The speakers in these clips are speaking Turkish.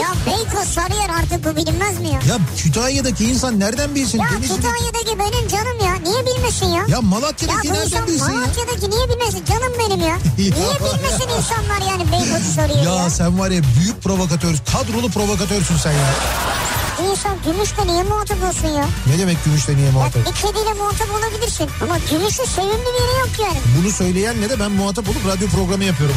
Ya Beykoz Sarıyer artık bu bilinmez mi ya? Ya Kütahya'daki insan nereden bilsin? Ya Denizli'deki- Kütahya'daki benim canım ya. Niye bilmesin ya? Ya Ya Malatya'daki bu nereden insan bilsin ya? Malatya'daki niye bilmesin? Canım benim ya. Niye bilmesin insanlar yani Beykoz'u soruyor ya? Ya sen var ya büyük provokatör, kadrolu provokatörsün sen ya. Bir insan gümüşle niye muhatap olsun ya? Ne demek gümüşle niye Ya muhatap? bir kediyle muhatap olabilirsin. Ama gümüşün sevimli bir yeri yok yani. Bunu söyleyen ne de ben muhatap olup radyo programı yapıyorum.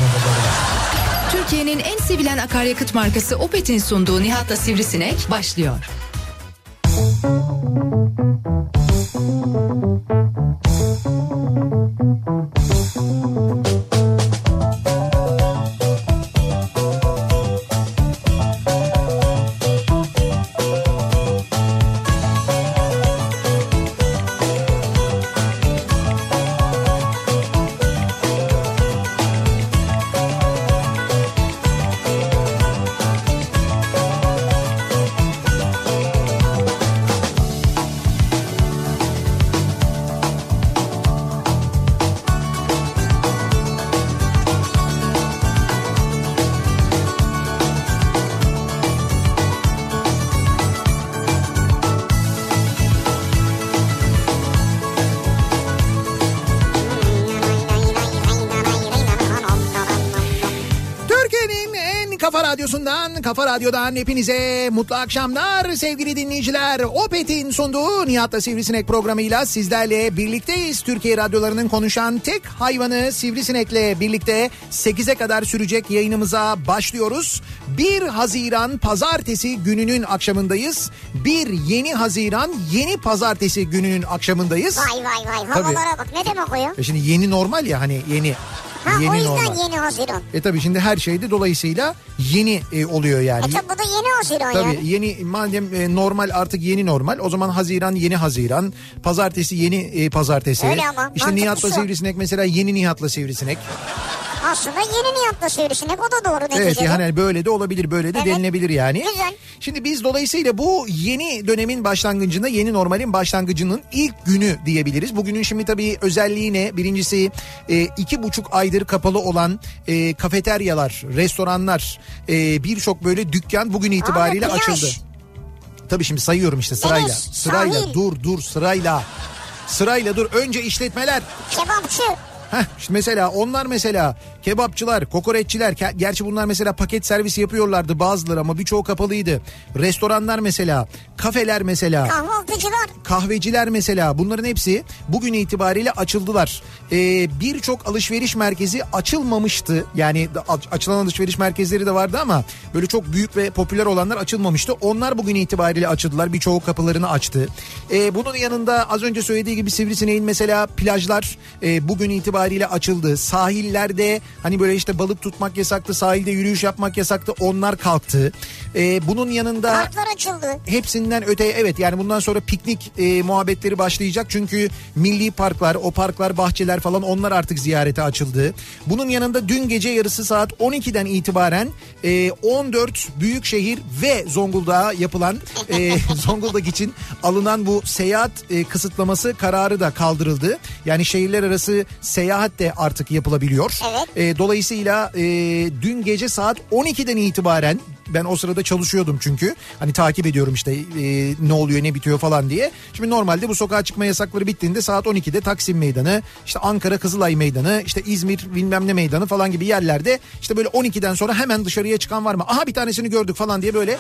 Türkiye'nin en sevilen akaryakıt markası Opet'in sunduğu Nihat'la Sivrisinek başlıyor. Kafa radyodan hepinize mutlu akşamlar sevgili dinleyiciler. Opet'in sunduğu Nihat'la Sivrisinek programıyla sizlerle birlikteyiz. Türkiye radyolarının konuşan tek hayvanı Sivrisinek'le birlikte 8'e kadar sürecek yayınımıza başlıyoruz. 1 Haziran pazartesi gününün akşamındayız. 1 yeni Haziran yeni pazartesi gününün akşamındayız. Vay vay vay Tabii. havalara bak ne demek o ya? E şimdi yeni normal ya hani yeni. Ha o yeni yüzden normal. yeni Haziran. E tabii şimdi her şeyde dolayısıyla yeni e, oluyor yani. E tabi bu da yeni Haziran Tabii yani. yeni madem e, normal artık yeni normal o zaman Haziran yeni Haziran pazartesi yeni e, pazartesi. Öyle ama, İşte Nihat'la o. Sivrisinek mesela yeni Nihat'la Sivrisinek. Aslında yeni Nihat'la sivrisinek o da doğru neticede. Evet yani böyle de olabilir böyle de Evet. denilebilir yani. Güzel. Şimdi biz dolayısıyla bu yeni dönemin başlangıcında yeni normalin başlangıcının ilk günü diyebiliriz. Bugünün şimdi tabii özelliği ne? Birincisi e, iki buçuk aydır kapalı olan e, kafeteryalar, restoranlar, e, birçok böyle dükkan bugün itibariyle Abi, plaj. açıldı. Tabii şimdi sayıyorum işte sırayla. Deniz, Sırayla sahil. dur dur sırayla. Sırayla dur önce işletmeler. Kebapçı. Heh, işte mesela onlar mesela kebapçılar, kokoreççiler gerçi bunlar mesela paket servisi yapıyorlardı bazıları ama birçoğu kapalıydı. Restoranlar mesela, kafeler mesela, Kahvaltıcılar. kahveciler mesela bunların hepsi bugün itibariyle açıldılar. Ee, Birçok alışveriş merkezi açılmamıştı. Yani açılan alışveriş merkezleri de vardı ama böyle çok büyük ve popüler olanlar açılmamıştı. Onlar bugün itibariyle açıldılar. Birçoğu kapılarını açtı. Ee, bunun yanında az önce söylediği gibi Sivrisineğin mesela plajlar e, bugün itibariyle açıldı. Sahillerde hani böyle işte balık tutmak yasaktı, sahilde yürüyüş yapmak yasaktı. Onlar kalktı. Ee, bunun yanında Parklar açıldı. hepsinden öte evet yani bundan sonra piknik e, muhabbetleri başlayacak çünkü milli parklar o parklar bahçeler falan onlar artık ziyarete açıldı. Bunun yanında dün gece yarısı saat 12'den itibaren e, 14 büyük şehir ve Zonguldak'a yapılan e, Zonguldak için alınan bu seyahat e, kısıtlaması kararı da kaldırıldı. Yani şehirler arası seyahat de artık yapılabiliyor. Evet. E, dolayısıyla e, dün gece saat 12'den itibaren ben o sırada çalışıyordum çünkü. Hani takip ediyorum işte e, ne oluyor ne bitiyor falan diye. Şimdi normalde bu sokağa çıkma yasakları bittiğinde saat 12'de Taksim Meydanı, işte Ankara Kızılay Meydanı, işte İzmir bilmem ne meydanı falan gibi yerlerde işte böyle 12'den sonra hemen dışarıya çıkan var mı? Aha bir tanesini gördük falan diye böyle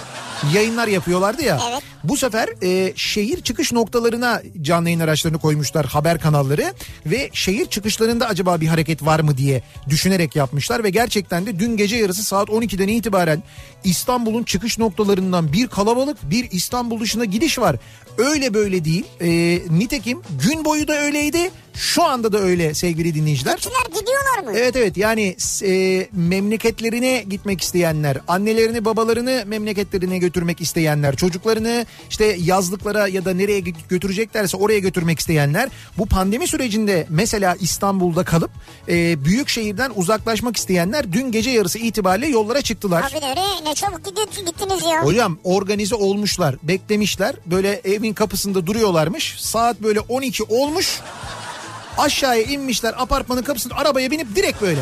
yayınlar yapıyorlardı ya. Evet. Bu sefer e, şehir çıkış noktalarına canlı yayın araçlarını koymuşlar haber kanalları ve şehir çıkışlarında acaba bir hareket var mı diye düşünerek yapmışlar ve gerçekten de dün gece yarısı saat 12'den itibaren İstanbul'un çıkış noktalarından bir kalabalık bir İstanbul dışına gidiş var. Öyle böyle değil. E, nitekim gün boyu da öyleydi Şu anda da öyle sevgili dinleyiciler. Gittiler gidiyorlar mı? Evet evet yani e, memleketlerine gitmek isteyenler, annelerini babalarını memleketlerine götürmek isteyenler, çocuklarını işte yazlıklara ya da nereye götüreceklerse oraya götürmek isteyenler bu pandemi sürecinde mesela İstanbul'da kalıp e, büyük şehirden uzaklaşmak isteyenler dün gece yarısı itibariyle yollara çıktılar. Abi öyle ne çabuk gittiniz ya. Hocam organize olmuşlar, beklemişler. Böyle evin kapısında duruyorlarmış. Saat böyle 12 olmuş. Aşağıya inmişler apartmanın kapısında arabaya binip direkt böyle.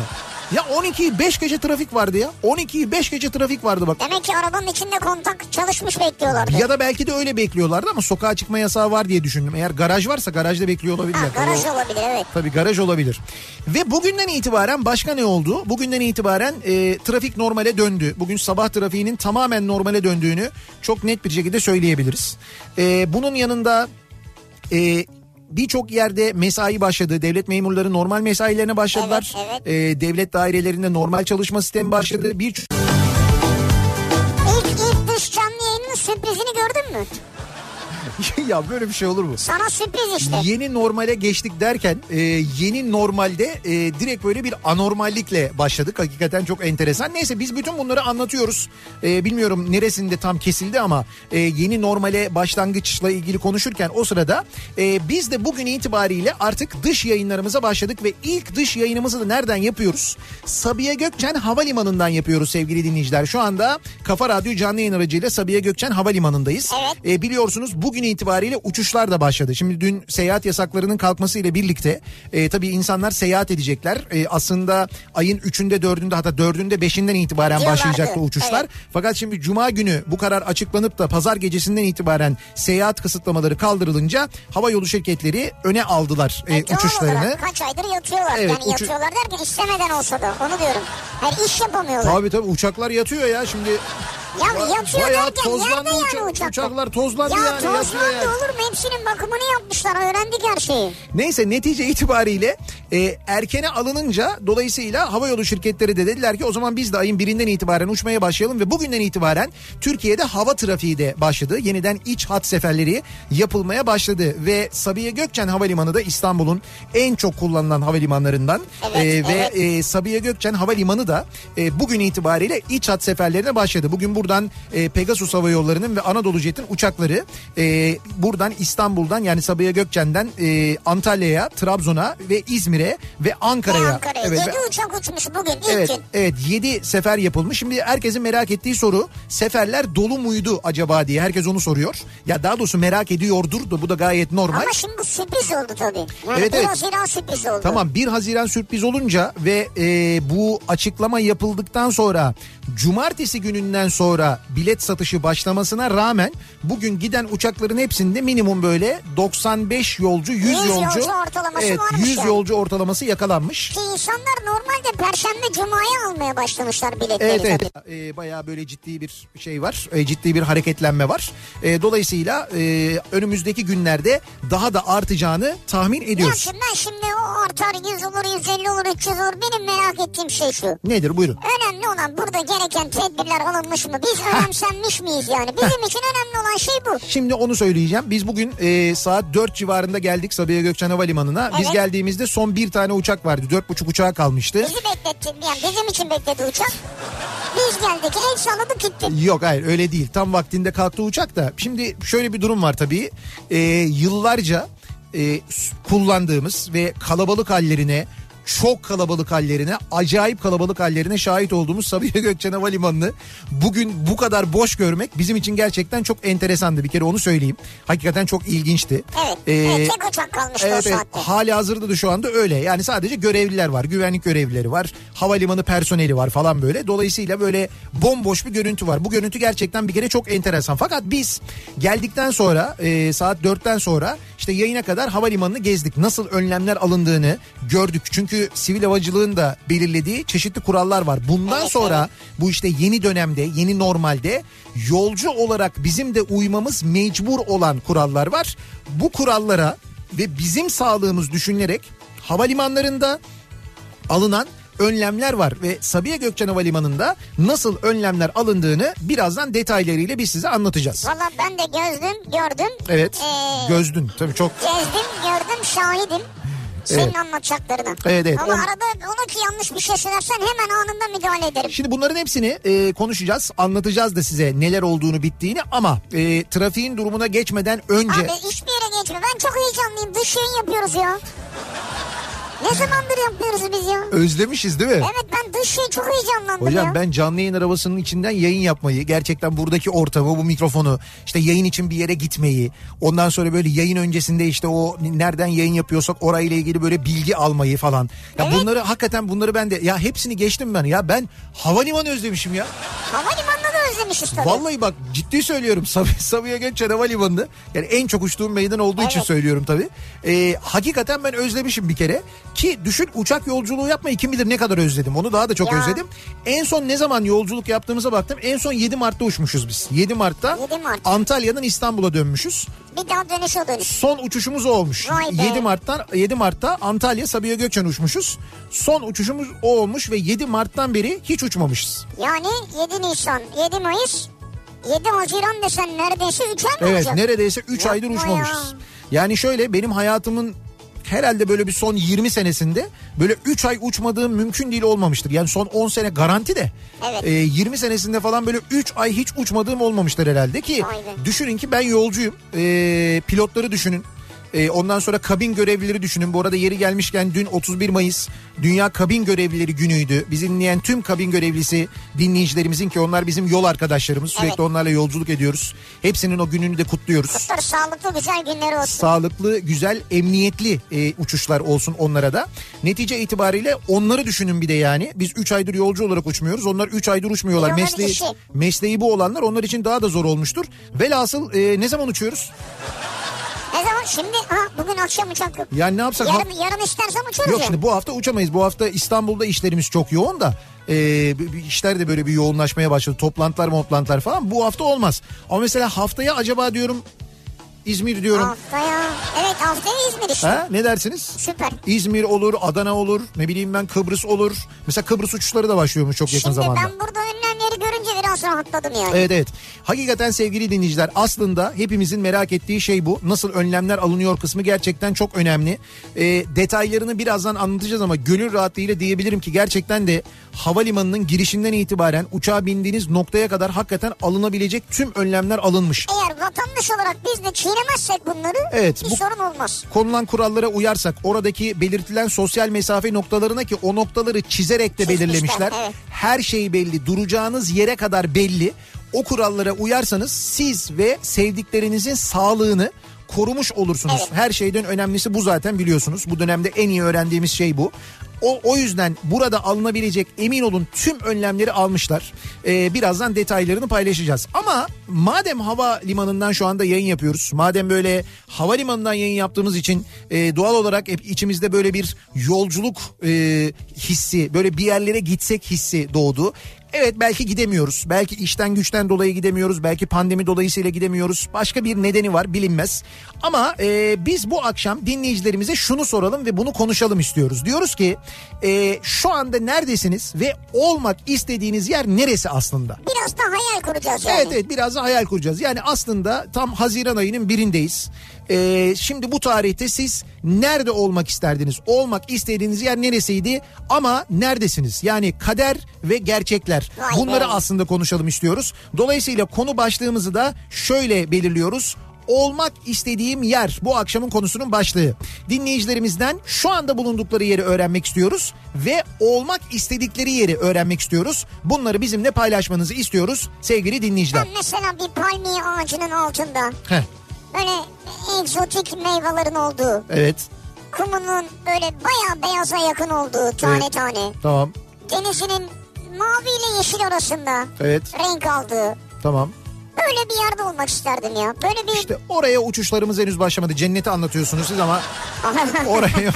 Ya 12'yi 5 gece trafik vardı ya. 12'yi 5 gece trafik vardı bak. Demek ki arabanın içinde kontak çalışmış bekliyorlardı. Ya da belki de öyle bekliyorlardı ama sokağa çıkma yasağı var diye düşündüm. Eğer garaj varsa garajda bekliyor olabilirler. Ha, garaj o, olabilir evet. Tabii garaj olabilir. Ve bugünden itibaren başka ne oldu? Bugünden itibaren e, trafik normale döndü. Bugün sabah trafiğinin tamamen normale döndüğünü çok net bir şekilde söyleyebiliriz. E, bunun yanında e, birçok yerde mesai başladı. Devlet memurları normal mesailerine başladılar. Evet, evet. Ee, devlet dairelerinde normal çalışma sistemi başladı. Bir İlk, ilk dış canlı yayının sürprizini gördün mü? ya böyle bir şey olur mu? Sana sürpriz işte. Yeni normale geçtik derken e, yeni normalde e, direkt böyle bir anormallikle başladık. Hakikaten çok enteresan. Neyse biz bütün bunları anlatıyoruz. E, bilmiyorum neresinde tam kesildi ama e, yeni normale başlangıçla ilgili konuşurken o sırada e, biz de bugün itibariyle artık dış yayınlarımıza başladık ve ilk dış yayınımızı da nereden yapıyoruz? Sabiha Gökçen Havalimanı'ndan yapıyoruz sevgili dinleyiciler. Şu anda Kafa Radyo canlı yayın aracıyla Sabiha Gökçen Havalimanı'ndayız. Evet. E, biliyorsunuz bugün itibariyle uçuşlar da başladı. Şimdi dün seyahat yasaklarının kalkmasıyla birlikte e, tabii insanlar seyahat edecekler. E, aslında ayın 3'ünde 4'ünde hatta 4'ünde 5'inden itibaren Diyorlardı. başlayacaktı uçuşlar. Evet. Fakat şimdi cuma günü bu karar açıklanıp da pazar gecesinden itibaren seyahat kısıtlamaları kaldırılınca hava yolu şirketleri öne aldılar e, E, uçuşlarını. olarak Kaç aydır yatıyorlar. Evet, yani uçu- yatıyorlar derken istemeden olsa da onu diyorum. Her iş yapamıyorlar. Tabii tabii uçaklar yatıyor ya şimdi. Ya yatıyor Bayağı derken tozlandı yerde uça- yani uçaklar. uçaklar tozlandı ya yani, yatıyor tozlandı yani. olur mu? Hepsinin bakımını yapmışlar. Öğrendik her şeyi. Neyse netice itibariyle e, erkene alınınca dolayısıyla havayolu şirketleri de dediler ki o zaman biz de ayın birinden itibaren uçmaya başlayalım ve bugünden itibaren Türkiye'de hava trafiği de başladı. Yeniden iç hat seferleri yapılmaya başladı ve Sabiha Gökçen Havalimanı da İstanbul'un en çok kullanılan havalimanlarından Evet, E, ve evet. e, Sabiha Gökçen Havalimanı da e, bugün itibariyle iç hat seferlerine başladı. Bugün buradan e, Pegasus Hava Yolları'nın ve Anadolu Jet'in uçakları e, buradan İstanbul'dan yani Sabiha Gökçen'den e, Antalya'ya, Trabzon'a ve İzmir'e ve Ankara'ya. Ankara'ya. Evet, Yedi ve- uçak uçmuş bugün ilk Evet, gün. evet 7 sefer yapılmış. Şimdi herkesin merak ettiği soru seferler dolu muydu acaba diye herkes onu soruyor. Ya daha doğrusu merak ediyordur da bu da gayet normal. Ama şimdi sürpriz oldu tabii. Yani Evet, bir evet. Haziran sürpriz oldu. Tamam 1 Haziran sürpriz olunca ve e, bu açıklama yapıldıktan sonra cumartesi gününden sonra bilet satışı başlamasına rağmen bugün giden uçakların hepsinde minimum böyle 95 yolcu 100, 100 yolcu, yolcu ortalaması evet, varmış 100 yani. yolcu ortalaması yakalanmış. Ki insanlar normalde perşembe cumaya almaya başlamışlar biletleri Evet evet. Ee, bayağı böyle ciddi bir şey var e, ciddi bir hareketlenme var Ee, dolayısıyla e, önümüzdeki günlerde daha da artacağını tahmin Ya ediyoruz. şimdi ben şimdi o artar 100 olur 150 olur 300 olur benim merak ettiğim şey şu. Nedir buyurun. Önemli olan burada gereken tedbirler alınmış mı? Biz önemsenmiş miyiz yani? Bizim için önemli olan şey bu. Şimdi onu söyleyeceğim. Biz bugün e, saat 4 civarında geldik Sabiha Gökçen Havalimanı'na. Biz Evet. geldiğimizde son bir tane uçak vardı. 4,5 uçağı kalmıştı. Bizi bekletti yani bizim için bekledi uçak. Biz geldik el salladık gittik. Yok hayır öyle değil. Tam vaktinde kalktı uçak da. Şimdi şöyle bir durum var tabii. E, yıllarca e, kullandığımız ve kalabalık hallerine çok kalabalık hallerine, acayip kalabalık hallerine şahit olduğumuz Sabiha Gökçen Havalimanı'nı bugün bu kadar boş görmek bizim için gerçekten çok enteresandı. Bir kere onu söyleyeyim. Hakikaten çok ilginçti. Evet, Ee, evet tek uçak kalmıştı o Evet, evet. saatte. hali hazırda da şu anda öyle. Yani sadece görevliler var. Güvenlik görevlileri var. Havalimanı personeli var falan böyle. Dolayısıyla böyle bomboş bir görüntü var. Bu görüntü gerçekten bir kere çok enteresan. Fakat biz geldikten sonra e, saat 4'ten sonra işte yayına kadar havalimanını gezdik. Nasıl önlemler alındığını gördük. Çünkü sivil havacılığın da belirlediği çeşitli kurallar var. Bundan Evet, sonra bu işte yeni dönemde, yeni normalde yolcu olarak bizim de uymamız mecbur olan kurallar var. Bu kurallara ve bizim sağlığımız düşünülerek havalimanlarında alınan önlemler var ve Sabiha Gökçen Havalimanı'nda nasıl önlemler alındığını birazdan detaylarıyla biz size anlatacağız. Valla ben de gördüm, gördüm. Evet. Ee, Gözdün tabii çok. Gezdim, gördüm, şahidim. Senin Evet. anlatacaklarını. Evet, evet. Ama On- arada ona ki yanlış bir şey söylersen hemen anında müdahale ederim. Şimdi bunların hepsini e, konuşacağız, anlatacağız da size neler olduğunu bittiğini ama e, trafiğin durumuna geçmeden önce... Abi hiçbir yere geçme. Ben çok heyecanlıyım. Dış yayın yapıyoruz ya. Ne zamandır yapıyoruz biz ya? Özlemişiz değil mi? Evet ben dış yayın çok heyecanlandım Hocam ya. ben canlı yayın arabasının içinden yayın yapmayı, gerçekten buradaki ortamı, bu mikrofonu, işte yayın için bir yere gitmeyi, ondan sonra böyle yayın öncesinde işte o nereden yayın yapıyorsak orayla ilgili böyle bilgi almayı falan. Ya Evet. bunları hakikaten bunları ben de ya hepsini geçtim ben. Ya ben havalimanı özlemişim ya. Havalimanını da özlemişiz tabii. Vallahi bak ciddi söylüyorum Sab Sabiha Gökçen Havalimanı'nda yani en çok uçtuğum meydan olduğu için Evet. söylüyorum tabii. Ee, hakikaten ben özlemişim bir kere ki düşün uçak yolculuğu yapmayı kim bilir ne kadar özledim onu daha da çok Ya. özledim. En son ne zaman yolculuk yaptığımıza baktım en son 7 Mart'ta uçmuşuz biz 7 Mart'ta 7 Mart. Antalya'dan İstanbul'a dönmüşüz. Bir daha dönüş o dönüş. Son uçuşumuz o olmuş. Vay be. 7 Mart'tan 7 Mart'ta Antalya Sabiha Gökçen uçmuşuz. Son uçuşumuz o olmuş ve 7 Mart'tan beri hiç uçmamışız. Yani 7 Nisan, 7 Mayıs, 7 Haziran desen neredeyse 3 ay mı Evet olacak? neredeyse 3 Yapma aydır ya. uçmamışız. Yani şöyle benim hayatımın herhalde böyle bir son 20 senesinde böyle 3 ay uçmadığım mümkün değil olmamıştır. Yani son 10 sene garanti de Evet. e, 20 senesinde falan böyle 3 ay hiç uçmadığım olmamıştır herhalde ki be. düşünün ki ben yolcuyum. E, pilotları düşünün. E, ondan sonra kabin görevlileri düşünün. Bu arada yeri gelmişken dün 31 Mayıs Dünya Kabin Görevlileri Günü'ydü. Bizi dinleyen tüm kabin görevlisi dinleyicilerimizin ki onlar bizim yol arkadaşlarımız. Sürekli Evet. onlarla yolculuk ediyoruz. Hepsinin o gününü de kutluyoruz. Kutlar sağlıklı güzel günleri olsun. Sağlıklı, güzel, emniyetli e, uçuşlar olsun onlara da. Netice itibariyle onları düşünün bir de yani. Biz 3 aydır yolcu olarak uçmuyoruz. Onlar 3 aydır uçmuyorlar. Bir onların Mesleği, işi. mesleği bu olanlar onlar için daha da zor olmuştur. Velhasıl e, ne zaman uçuyoruz? Ne zaman? Şimdi ha bugün akşam uçak yok. Yani ne yapsak? Yarın, yarın istersen uçarız Yok şimdi bu hafta uçamayız. Bu hafta İstanbul'da işlerimiz çok yoğun da e, işler de böyle bir yoğunlaşmaya başladı. Toplantılar toplantılar falan. Bu hafta olmaz. Ama mesela haftaya acaba diyorum İzmir diyorum. Haftaya. Evet haftaya İzmir işte. Ha, ne dersiniz? Süper. İzmir olur, Adana olur, ne bileyim ben Kıbrıs olur. Mesela Kıbrıs uçuşları da başlıyormuş çok yakın Şimdi zamanda. ben burada önlemleri görünce biraz rahatladım yani. Evet evet. Hakikaten sevgili dinleyiciler aslında hepimizin merak ettiği şey bu. Nasıl önlemler alınıyor kısmı gerçekten çok önemli. Ee, detaylarını birazdan anlatacağız ama gönül rahatlığıyla diyebilirim ki gerçekten de havalimanının girişinden itibaren uçağa bindiğiniz noktaya kadar hakikaten alınabilecek tüm önlemler alınmış. Eğer vatandaş olarak biz de çiğnemezsek bunları Evet, bir bu- sorun olmaz. Konulan kurallara uyarsak oradaki belirtilen sosyal mesafe noktalarına ki o noktaları çizerek de Çizmişler, belirlemişler. evet. Her şey belli duracağınız yere kadar belli. O kurallara uyarsanız siz ve sevdiklerinizin sağlığını korumuş olursunuz. Evet. Her şeyden önemlisi bu zaten biliyorsunuz. Bu dönemde en iyi öğrendiğimiz şey bu. O, o yüzden burada alınabilecek emin olun tüm önlemleri almışlar. Ee, birazdan detaylarını paylaşacağız. Ama madem hava limanından şu anda yayın yapıyoruz. Madem böyle havalimanından yayın yaptığımız için e, doğal olarak hep içimizde böyle bir yolculuk e, hissi, böyle bir yerlere gitsek hissi doğdu. Evet belki gidemiyoruz. Belki işten güçten dolayı gidemiyoruz. Belki pandemi dolayısıyla gidemiyoruz. Başka bir nedeni var bilinmez. Ama e, biz bu akşam dinleyicilerimize şunu soralım ve bunu konuşalım istiyoruz. Diyoruz ki e, şu anda neredesiniz ve olmak istediğiniz yer neresi aslında? Biraz da hayal kuracağız yani. Evet evet biraz da hayal kuracağız. Yani aslında tam Haziran ayının birindeyiz. Ee, şimdi bu tarihte siz nerede olmak isterdiniz? Olmak istediğiniz yer neresiydi? Ama neredesiniz? Yani kader ve gerçekler. Bunları aslında konuşalım istiyoruz. Dolayısıyla konu başlığımızı da şöyle belirliyoruz. Olmak istediğim yer bu akşamın konusunun başlığı. Dinleyicilerimizden şu anda bulundukları yeri öğrenmek istiyoruz ve olmak istedikleri yeri öğrenmek istiyoruz. Bunları bizimle paylaşmanızı istiyoruz sevgili dinleyiciler. Ben mesela bir palmiye ağacının altında Heh, böyle egzotik meyvelerin olduğu, evet kumunun böyle bayağı beyaza yakın olduğu tane Evet. tane, tamam denizinin mavi ile yeşil arasında evet renk aldığı tamam. böyle bir yerde olmak isterdim ya. Böyle bir İşte oraya uçuşlarımız henüz başlamadı. Cenneti anlatıyorsunuz siz ama oraya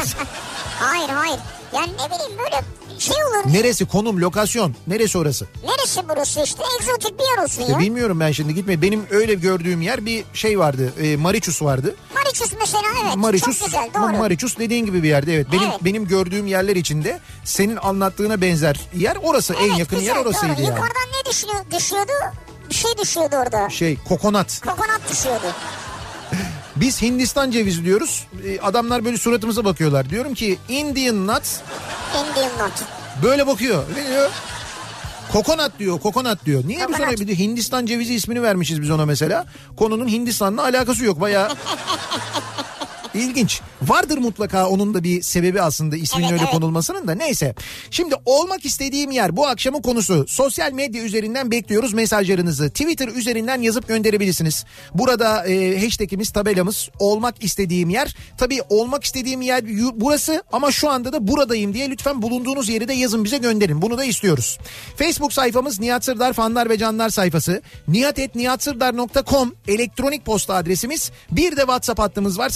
hayır hayır. Yani ne bileyim böyle şey olur. Neresi konum lokasyon neresi orası? Neresi burası işte egzotik bir yer olsun İşte ya. bilmiyorum ben şimdi gitme. Benim öyle gördüğüm yer bir şey vardı. E, Mariçus vardı. Mariçus mesela evet Mariçus, çok güzel doğru. Mariçus dediğin gibi bir yerde evet. Benim Evet. benim gördüğüm yerler içinde senin anlattığına benzer yer orası. en Evet, yakın güzel, yer orasıydı doğru. yani. Yukarıdan ne düşüyor, düşüyordu? Bir şey düşüyordu orada. Şey kokonat. Kokonat düşüyordu. Biz Hindistan cevizi diyoruz. E, adamlar böyle suratımıza bakıyorlar. Diyorum ki Indian nuts Indian nut. böyle bakıyor. Ne diyor? Kokonat diyor, kokonat diyor. Niye biz ona Kokonat. bir de Hindistan cevizi ismini vermişiz biz ona mesela. Konunun Hindistan'la alakası yok bayağı. İlginç. Vardır mutlaka onun da bir sebebi aslında isminin Evet, öyle evet. konulmasının da neyse. Şimdi olmak istediğim yer bu akşamın konusu. Sosyal medya üzerinden bekliyoruz mesajlarınızı. Twitter üzerinden yazıp gönderebilirsiniz. Burada e, hashtagimiz tabelamız olmak istediğim yer. Tabii olmak istediğim yer burası ama şu anda da buradayım diye lütfen bulunduğunuz yeri de yazın bize gönderin. Bunu da istiyoruz. Facebook sayfamız Nihat Sırdar fanlar ve canlar sayfası. nihatetnihatsırdar.com elektronik posta adresimiz. Bir de WhatsApp hattımız var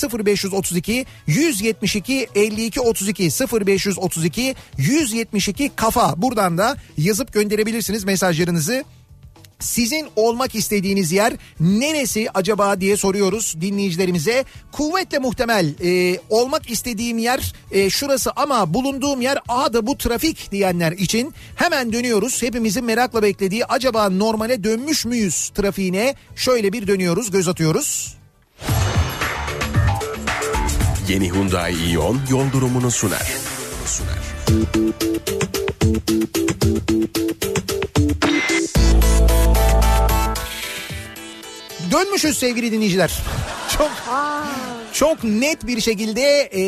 0532 172 52 32 0532 172 kafa. Buradan da yazıp gönderebilirsiniz mesajlarınızı. Sizin olmak istediğiniz yer neresi acaba diye soruyoruz dinleyicilerimize. Kuvvetle muhtemel e, olmak istediğim yer e, şurası ama bulunduğum yer aha da bu trafik diyenler için hemen dönüyoruz. Hepimizin merakla beklediği acaba normale dönmüş müyüz trafiğine şöyle bir dönüyoruz göz atıyoruz. Yeni Hyundai Ion yol durumunu sunar. sunar. Dönmüşüz sevgili dinleyiciler. Çok çok net bir şekilde e,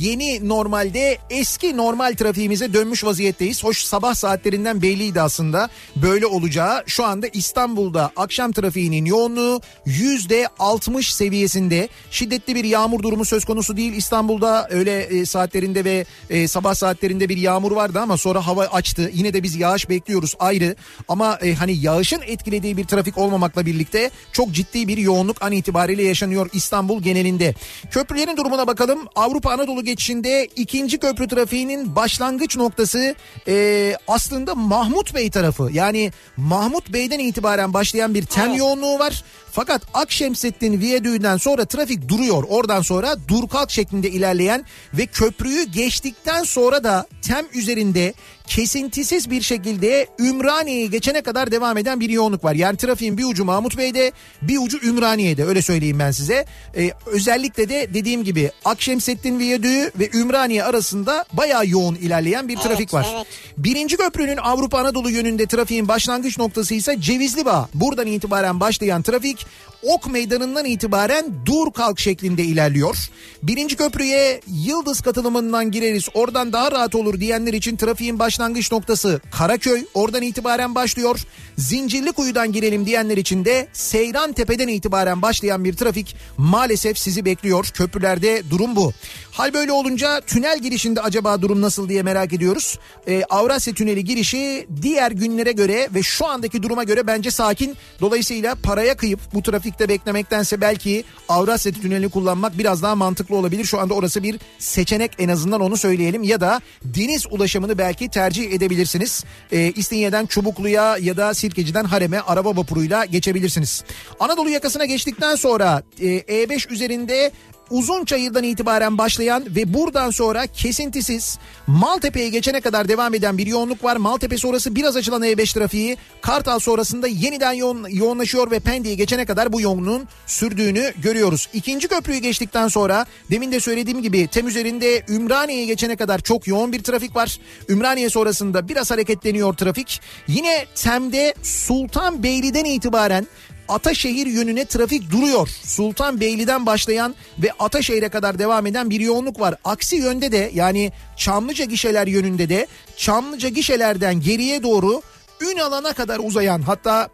yeni normalde eski normal trafiğimize dönmüş vaziyetteyiz. Hoş sabah saatlerinden belliydi aslında böyle olacağı. Şu anda İstanbul'da akşam trafiğinin yoğunluğu yüzde 60 seviyesinde. Şiddetli bir yağmur durumu söz konusu değil. İstanbul'da öyle e, saatlerinde ve e, sabah saatlerinde bir yağmur vardı ama sonra hava açtı. Yine de biz yağış bekliyoruz ayrı. Ama e, hani yağışın etkilediği bir trafik olmamakla birlikte çok ciddi bir yoğunluk an itibariyle yaşanıyor İstanbul genelinde. Köprülerin durumuna bakalım. Avrupa Anadolu geçişinde ikinci köprü trafiğinin başlangıç noktası e, aslında Mahmut Bey tarafı. Yani Mahmut Bey'den itibaren başlayan bir tem yoğunluğu var. Fakat Akşemsettin Viyadüğü'nden sonra trafik duruyor. Oradan sonra dur kalk şeklinde ilerleyen ve köprüyü geçtikten sonra da tem üzerinde kesintisiz bir şekilde Ümraniye'yi geçene kadar devam eden bir yoğunluk var. Yani trafiğin bir ucu Mahmut Bey'de bir ucu Ümraniye'de öyle söyleyeyim ben size. Ee, özellikle de dediğim gibi Akşemsettin Viyadüğü ve Ümraniye arasında bayağı yoğun ilerleyen bir trafik var. evet. Birinci köprünün Avrupa Anadolu yönünde trafiğin başlangıç noktası ise Cevizli Bağ. Buradan itibaren başlayan trafik week Ok Meydanı'ndan itibaren dur kalk şeklinde ilerliyor. Birinci köprüye Yıldız katılımından gireriz oradan daha rahat olur diyenler için trafiğin başlangıç noktası Karaköy oradan itibaren başlıyor. Zincirli kuyudan girelim diyenler için de Seyran Tepe'den itibaren başlayan bir trafik maalesef sizi bekliyor. Köprülerde durum bu. Hal böyle olunca tünel girişinde acaba durum nasıl diye merak ediyoruz. Ee, Avrasya Tüneli girişi diğer günlere göre ve şu andaki duruma göre bence sakin. Dolayısıyla paraya kıyıp bu trafikte beklemektense belki Avrasya Tüneli kullanmak biraz daha mantıklı olabilir. Şu anda orası bir seçenek en azından onu söyleyelim. Ya da deniz ulaşımını belki tercih edebilirsiniz. Ee, İstinye'den Çubuklu'ya ya da Sirkeci'den Harem'e araba vapuruyla geçebilirsiniz. Anadolu yakasına geçtikten sonra e, E5 üzerinde Uzunçayır'dan itibaren başlayan ve buradan sonra kesintisiz Maltepe'ye geçene kadar devam eden bir yoğunluk var. Maltepe sonrası biraz açılan E5 trafiği Kartal sonrasında yeniden yoğun, yoğunlaşıyor ve Pendik'e geçene kadar bu yoğunluğun sürdüğünü görüyoruz. İkinci köprüyü geçtikten sonra demin de söylediğim gibi tem üzerinde Ümraniye'ye geçene kadar çok yoğun bir trafik var. Ümraniye sonrasında biraz hareketleniyor trafik. Yine Tem'de Sultanbeyli'den itibaren Ataşehir yönüne trafik duruyor. Sultanbeyli'den başlayan ve Ataşehir'e kadar devam eden bir yoğunluk var. Aksi yönde de yani Çamlıca gişeler yönünde de Çamlıca gişelerden geriye doğru Ünalan'a kadar uzayan hatta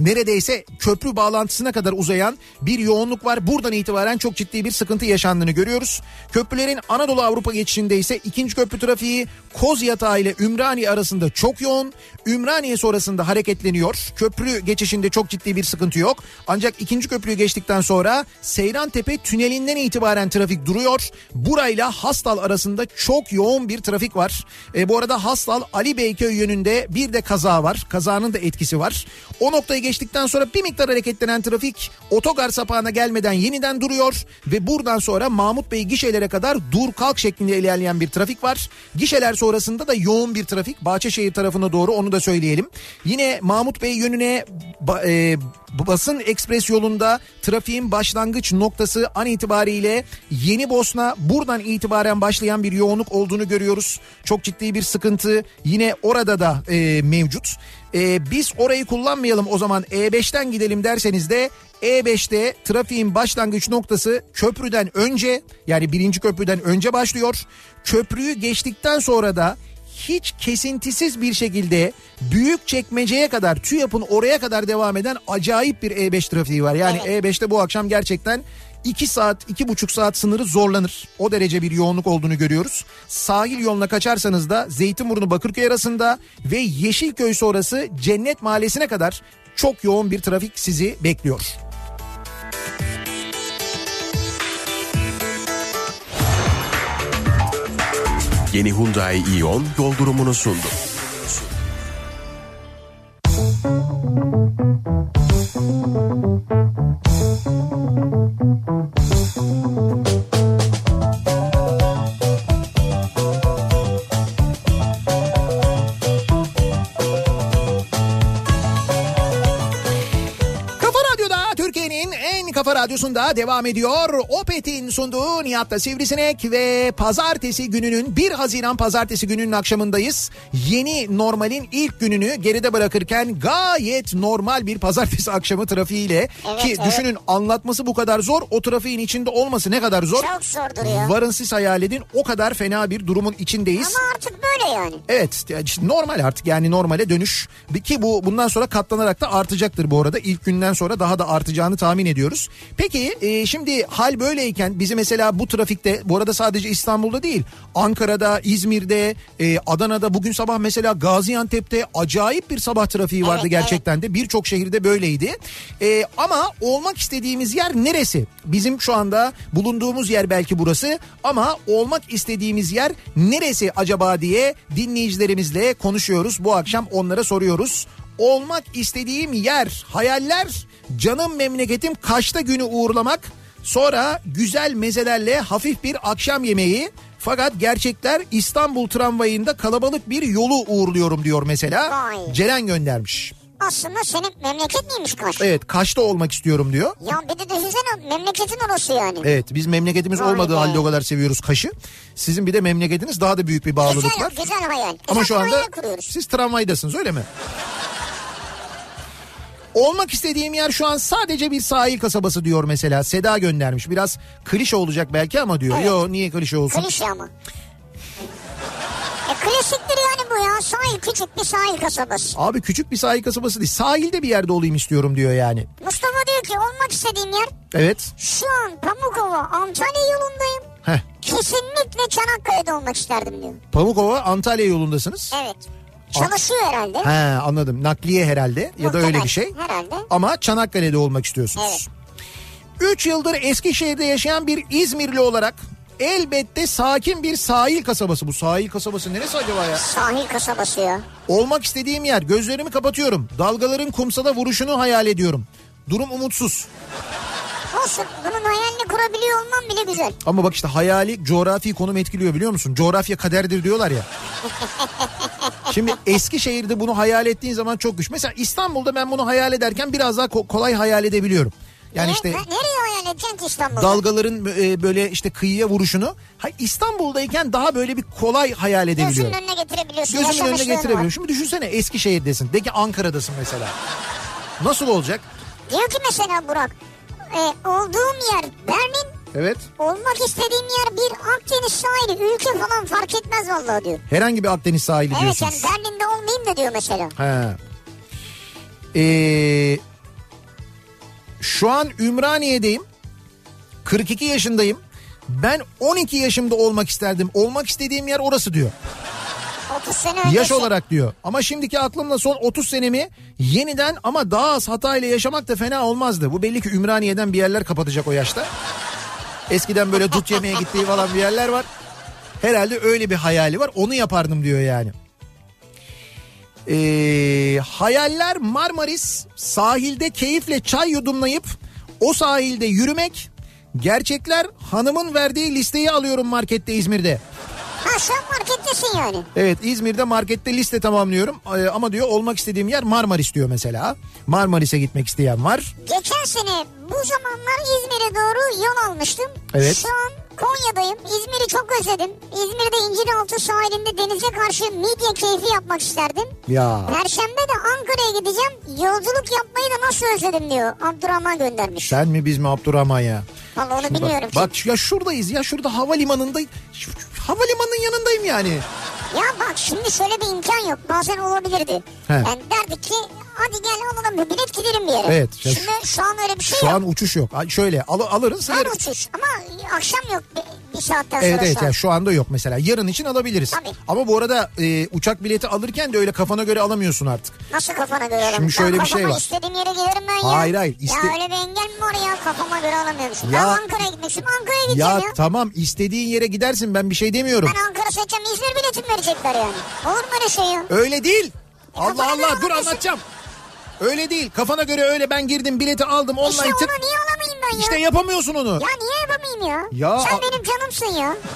neredeyse köprü bağlantısına kadar uzayan bir yoğunluk var. Buradan itibaren çok ciddi bir sıkıntı yaşandığını görüyoruz. Köprülerin Anadolu Avrupa geçişinde ise ikinci köprü trafiği Kozyatağı ile Ümraniye arasında çok yoğun. Ümraniye sonrasında hareketleniyor. Köprü geçişinde çok ciddi bir sıkıntı yok. Ancak ikinci köprüyü geçtikten sonra Seyrantepe tünelinden itibaren trafik duruyor. Burayla Hastal arasında çok yoğun bir trafik var. E, bu arada Hastal Ali Beyköy yönünde bir de kaza var. Kazanın da etkisi var. O noktayı geçtikten sonra bir miktar hareketlenen trafik otogar sapağına gelmeden yeniden duruyor ve buradan sonra Mahmut Bey gişelere kadar dur kalk şeklinde ilerleyen bir trafik var. Gişeler sonrasında da yoğun bir trafik Bahçeşehir tarafına doğru onu da söyleyelim. Yine Mahmut Bey yönüne e, basın ekspres yolunda trafiğin başlangıç noktası an itibariyle Yeni Bosna buradan itibaren başlayan bir yoğunluk olduğunu görüyoruz. Çok ciddi bir sıkıntı yine orada da e, mevcut. E, biz orayı kullanmayalım o zaman E5'ten gidelim derseniz de E5'te trafiğin başlangıç noktası köprüden önce yani birinci köprüden önce başlıyor. Köprüyü geçtikten sonra da hiç kesintisiz bir şekilde büyük çekmeceye kadar TÜYAP'ın oraya kadar devam eden acayip bir E5 trafiği var. Yani E5'te bu akşam gerçekten 2 saat, 2,5 saat sınırı zorlanır. O derece bir yoğunluk olduğunu görüyoruz. Sahil yoluna kaçarsanız da Zeytinburnu Bakırköy arasında ve Yeşilköy sonrası Cennet Mahallesi'ne kadar çok yoğun bir trafik sizi bekliyor. Yeni Hyundai Ion yol durumunu sundu. Kafa kafa radyosunda devam ediyor. Opet'in sunduğu Nihat'ta Sivrisinek ve pazartesi gününün 1 Haziran pazartesi gününün akşamındayız. Yeni normalin ilk gününü geride bırakırken gayet normal bir pazartesi akşamı trafiğiyle Evet, ki evet. düşünün anlatması bu kadar zor o trafiğin içinde olması ne kadar zor. Çok zordur ya. Varın siz hayal edin o kadar fena bir durumun içindeyiz. Ama artık böyle yani. Evet işte normal artık yani normale dönüş ki bu bundan sonra katlanarak da artacaktır bu arada ilk günden sonra daha da artacağını tahmin ediyoruz. Peki e, şimdi hal böyleyken bizi mesela bu trafikte bu arada sadece İstanbul'da değil Ankara'da İzmir'de e, Adana'da bugün sabah mesela Gaziantep'te acayip bir sabah trafiği vardı Evet, gerçekten de birçok şehirde böyleydi. E, ama olmak istediğimiz yer neresi? Bizim şu anda bulunduğumuz yer belki burası ama olmak istediğimiz yer neresi acaba diye dinleyicilerimizle konuşuyoruz. Bu akşam onlara soruyoruz. Olmak istediğim yer, hayaller, canım memleketim kaçta günü uğurlamak, sonra güzel mezelerle hafif bir akşam yemeği, fakat gerçekler İstanbul tramvayında kalabalık bir yolu uğurluyorum diyor mesela. Vay. Ceren göndermiş. Aslında senin memleket miymiş Kaş? Evet Kaş'ta olmak istiyorum diyor. Ya bir de düşünsene memleketin orası yani. Evet biz memleketimiz Vay olmadığı be. halde o kadar seviyoruz Kaş'ı. Sizin bir de memleketiniz daha da büyük bir bağlılık güzel, var. güzel hayal. Ama Güzel şu anda siz tramvaydasınız öyle mi? Olmak istediğim yer şu an sadece bir sahil kasabası diyor mesela. Seda göndermiş. Biraz klişe olacak belki ama diyor. Evet. Yo niye klişe olsun? Klişe ama. E klasiktir yani bu ya. Sahil küçük bir sahil kasabası. Abi küçük bir sahil kasabası değil. Sahilde bir yerde olayım istiyorum diyor yani. Mustafa diyor ki olmak istediğim yer Evet. şu an Pamukova Antalya yolundayım. Heh. Kesinlikle Çanakkale'de olmak isterdim diyor. Pamukova Antalya yolundasınız. Evet. Çalışıyor herhalde. He anladım. Nakliye herhalde ya da öyle bir şey. Herhalde. Ama Çanakkale'de olmak istiyorsunuz. 3 yıldır Eskişehir'de yaşayan bir İzmirli olarak elbette sakin bir sahil kasabası. Bu sahil kasabası neresi acaba ya? Sahil kasabası ya. Olmak istediğim yer. Gözlerimi kapatıyorum. Dalgaların kumsala vuruşunu hayal ediyorum. Durum umutsuz. Olsun bunun hayalini kurabiliyor olman bile güzel. Ama bak işte hayali coğrafi konum etkiliyor biliyor musun? Coğrafya kaderdir diyorlar ya. Şimdi Eskişehir'de bunu hayal ettiğin zaman çok güç. Mesela İstanbul'da ben bunu hayal ederken biraz daha ko- kolay hayal edebiliyorum. Yani Ne- işte ne- nereye hayal edeceksin İstanbul'da? dalgaların e, böyle işte kıyıya vuruşunu. Ha, İstanbul'dayken daha böyle bir kolay hayal Gözünün edebiliyorum. önüne getirebiliyorsun. Gözümün önüne getirebiliyorum. var. Şimdi düşünsene Eskişehir'desin. De ki Ankara'dasın mesela. Nasıl olacak? Diyor ki mesela Burak. E, olduğum yer Berlin. Evet. Olmak istediğim yer bir Akdeniz sahili. Ülke falan fark etmez vallahi diyor. Herhangi bir Akdeniz sahili Evet diyorsunuz. yani Berlin'de olmayayım da diyor mesela. He. Ee, şu an Ümraniye'deyim. 42 yaşındayım. Ben 12 yaşımda olmak isterdim. Olmak istediğim yer orası diyor. 30 sene öncesi. Yaş olarak diyor. Ama şimdiki aklımla son 30 senemi yeniden ama daha az hatayla yaşamak da fena olmazdı. Bu belli ki Ümraniye'den bir yerler kapatacak o yaşta. Eskiden böyle dut yemeye gittiği falan bir yerler var. Herhalde öyle bir hayali var. Onu yapardım diyor yani. Ee, hayaller Marmaris sahilde keyifle çay yudumlayıp o sahilde yürümek. Gerçekler hanımın verdiği listeyi alıyorum markette İzmir'de. Ha sen markettesin yani. Evet İzmir'de markette liste tamamlıyorum Ee, ama diyor olmak istediğim yer Marmaris diyor mesela. Marmaris'e gitmek isteyen var. Geçen sene bu zamanlar İzmir'e doğru yol almıştım. Evet. Şu an Konya'dayım. İzmir'i çok özledim. İzmir'de İnciraltı sahilinde denize karşı midye keyfi yapmak isterdim. Ya Perşembe de Ankara'ya gideceğim. Yolculuk yapmayı da nasıl özledim diyor. Abdurrahman göndermiş. sen mi biz mi Abdurrahman ya? Vallahi onu Bak, bilmiyorum. bak ya şuradayız ya şurada havalimanında havalimanının yanındayım yani. Ya bak şimdi şöyle bir imkan yok. Bazen olabilirdi. He. Yani derdik ki hadi gel alalım bir bilet gidelim bir yere. Evet, Şimdi şu an öyle bir şey Şu yok. an uçuş yok. Şöyle al, alırız. Her yarın- uçuş ama akşam yok bir, bir saatten sonra Evet evet şu an. ya şu anda yok mesela. Yarın için alabiliriz. Tabii. Ama bu arada e, uçak bileti alırken de öyle kafana göre alamıyorsun artık. Nasıl kafana göre alalım? Şimdi şöyle Ya bir şey var. istediğim yere giderim ben ya. Hayır, hayır, iste- Ya öyle bir engel mi var ya kafama göre alamıyormuşum. Ya- ben Ankara'ya gitmek istiyorum Ankara'ya gideceğim Ya ya. tamam istediğin yere gidersin ben bir şey demiyorum. Ben Ankara seçeceğim İzmir biletim verecekler yani. Olur mu öyle şey ya? Öyle değil. Allah kafana göre Allah dur alamıyorsun. anlatacağım. Öyle değil. Kafana göre öyle ben girdim bileti aldım online İşte tık. niye alamayayım ben ya? İşte yapamıyorsun onu. Ya niye yapamayayım ya? Ya- Sen benim canımsın ya.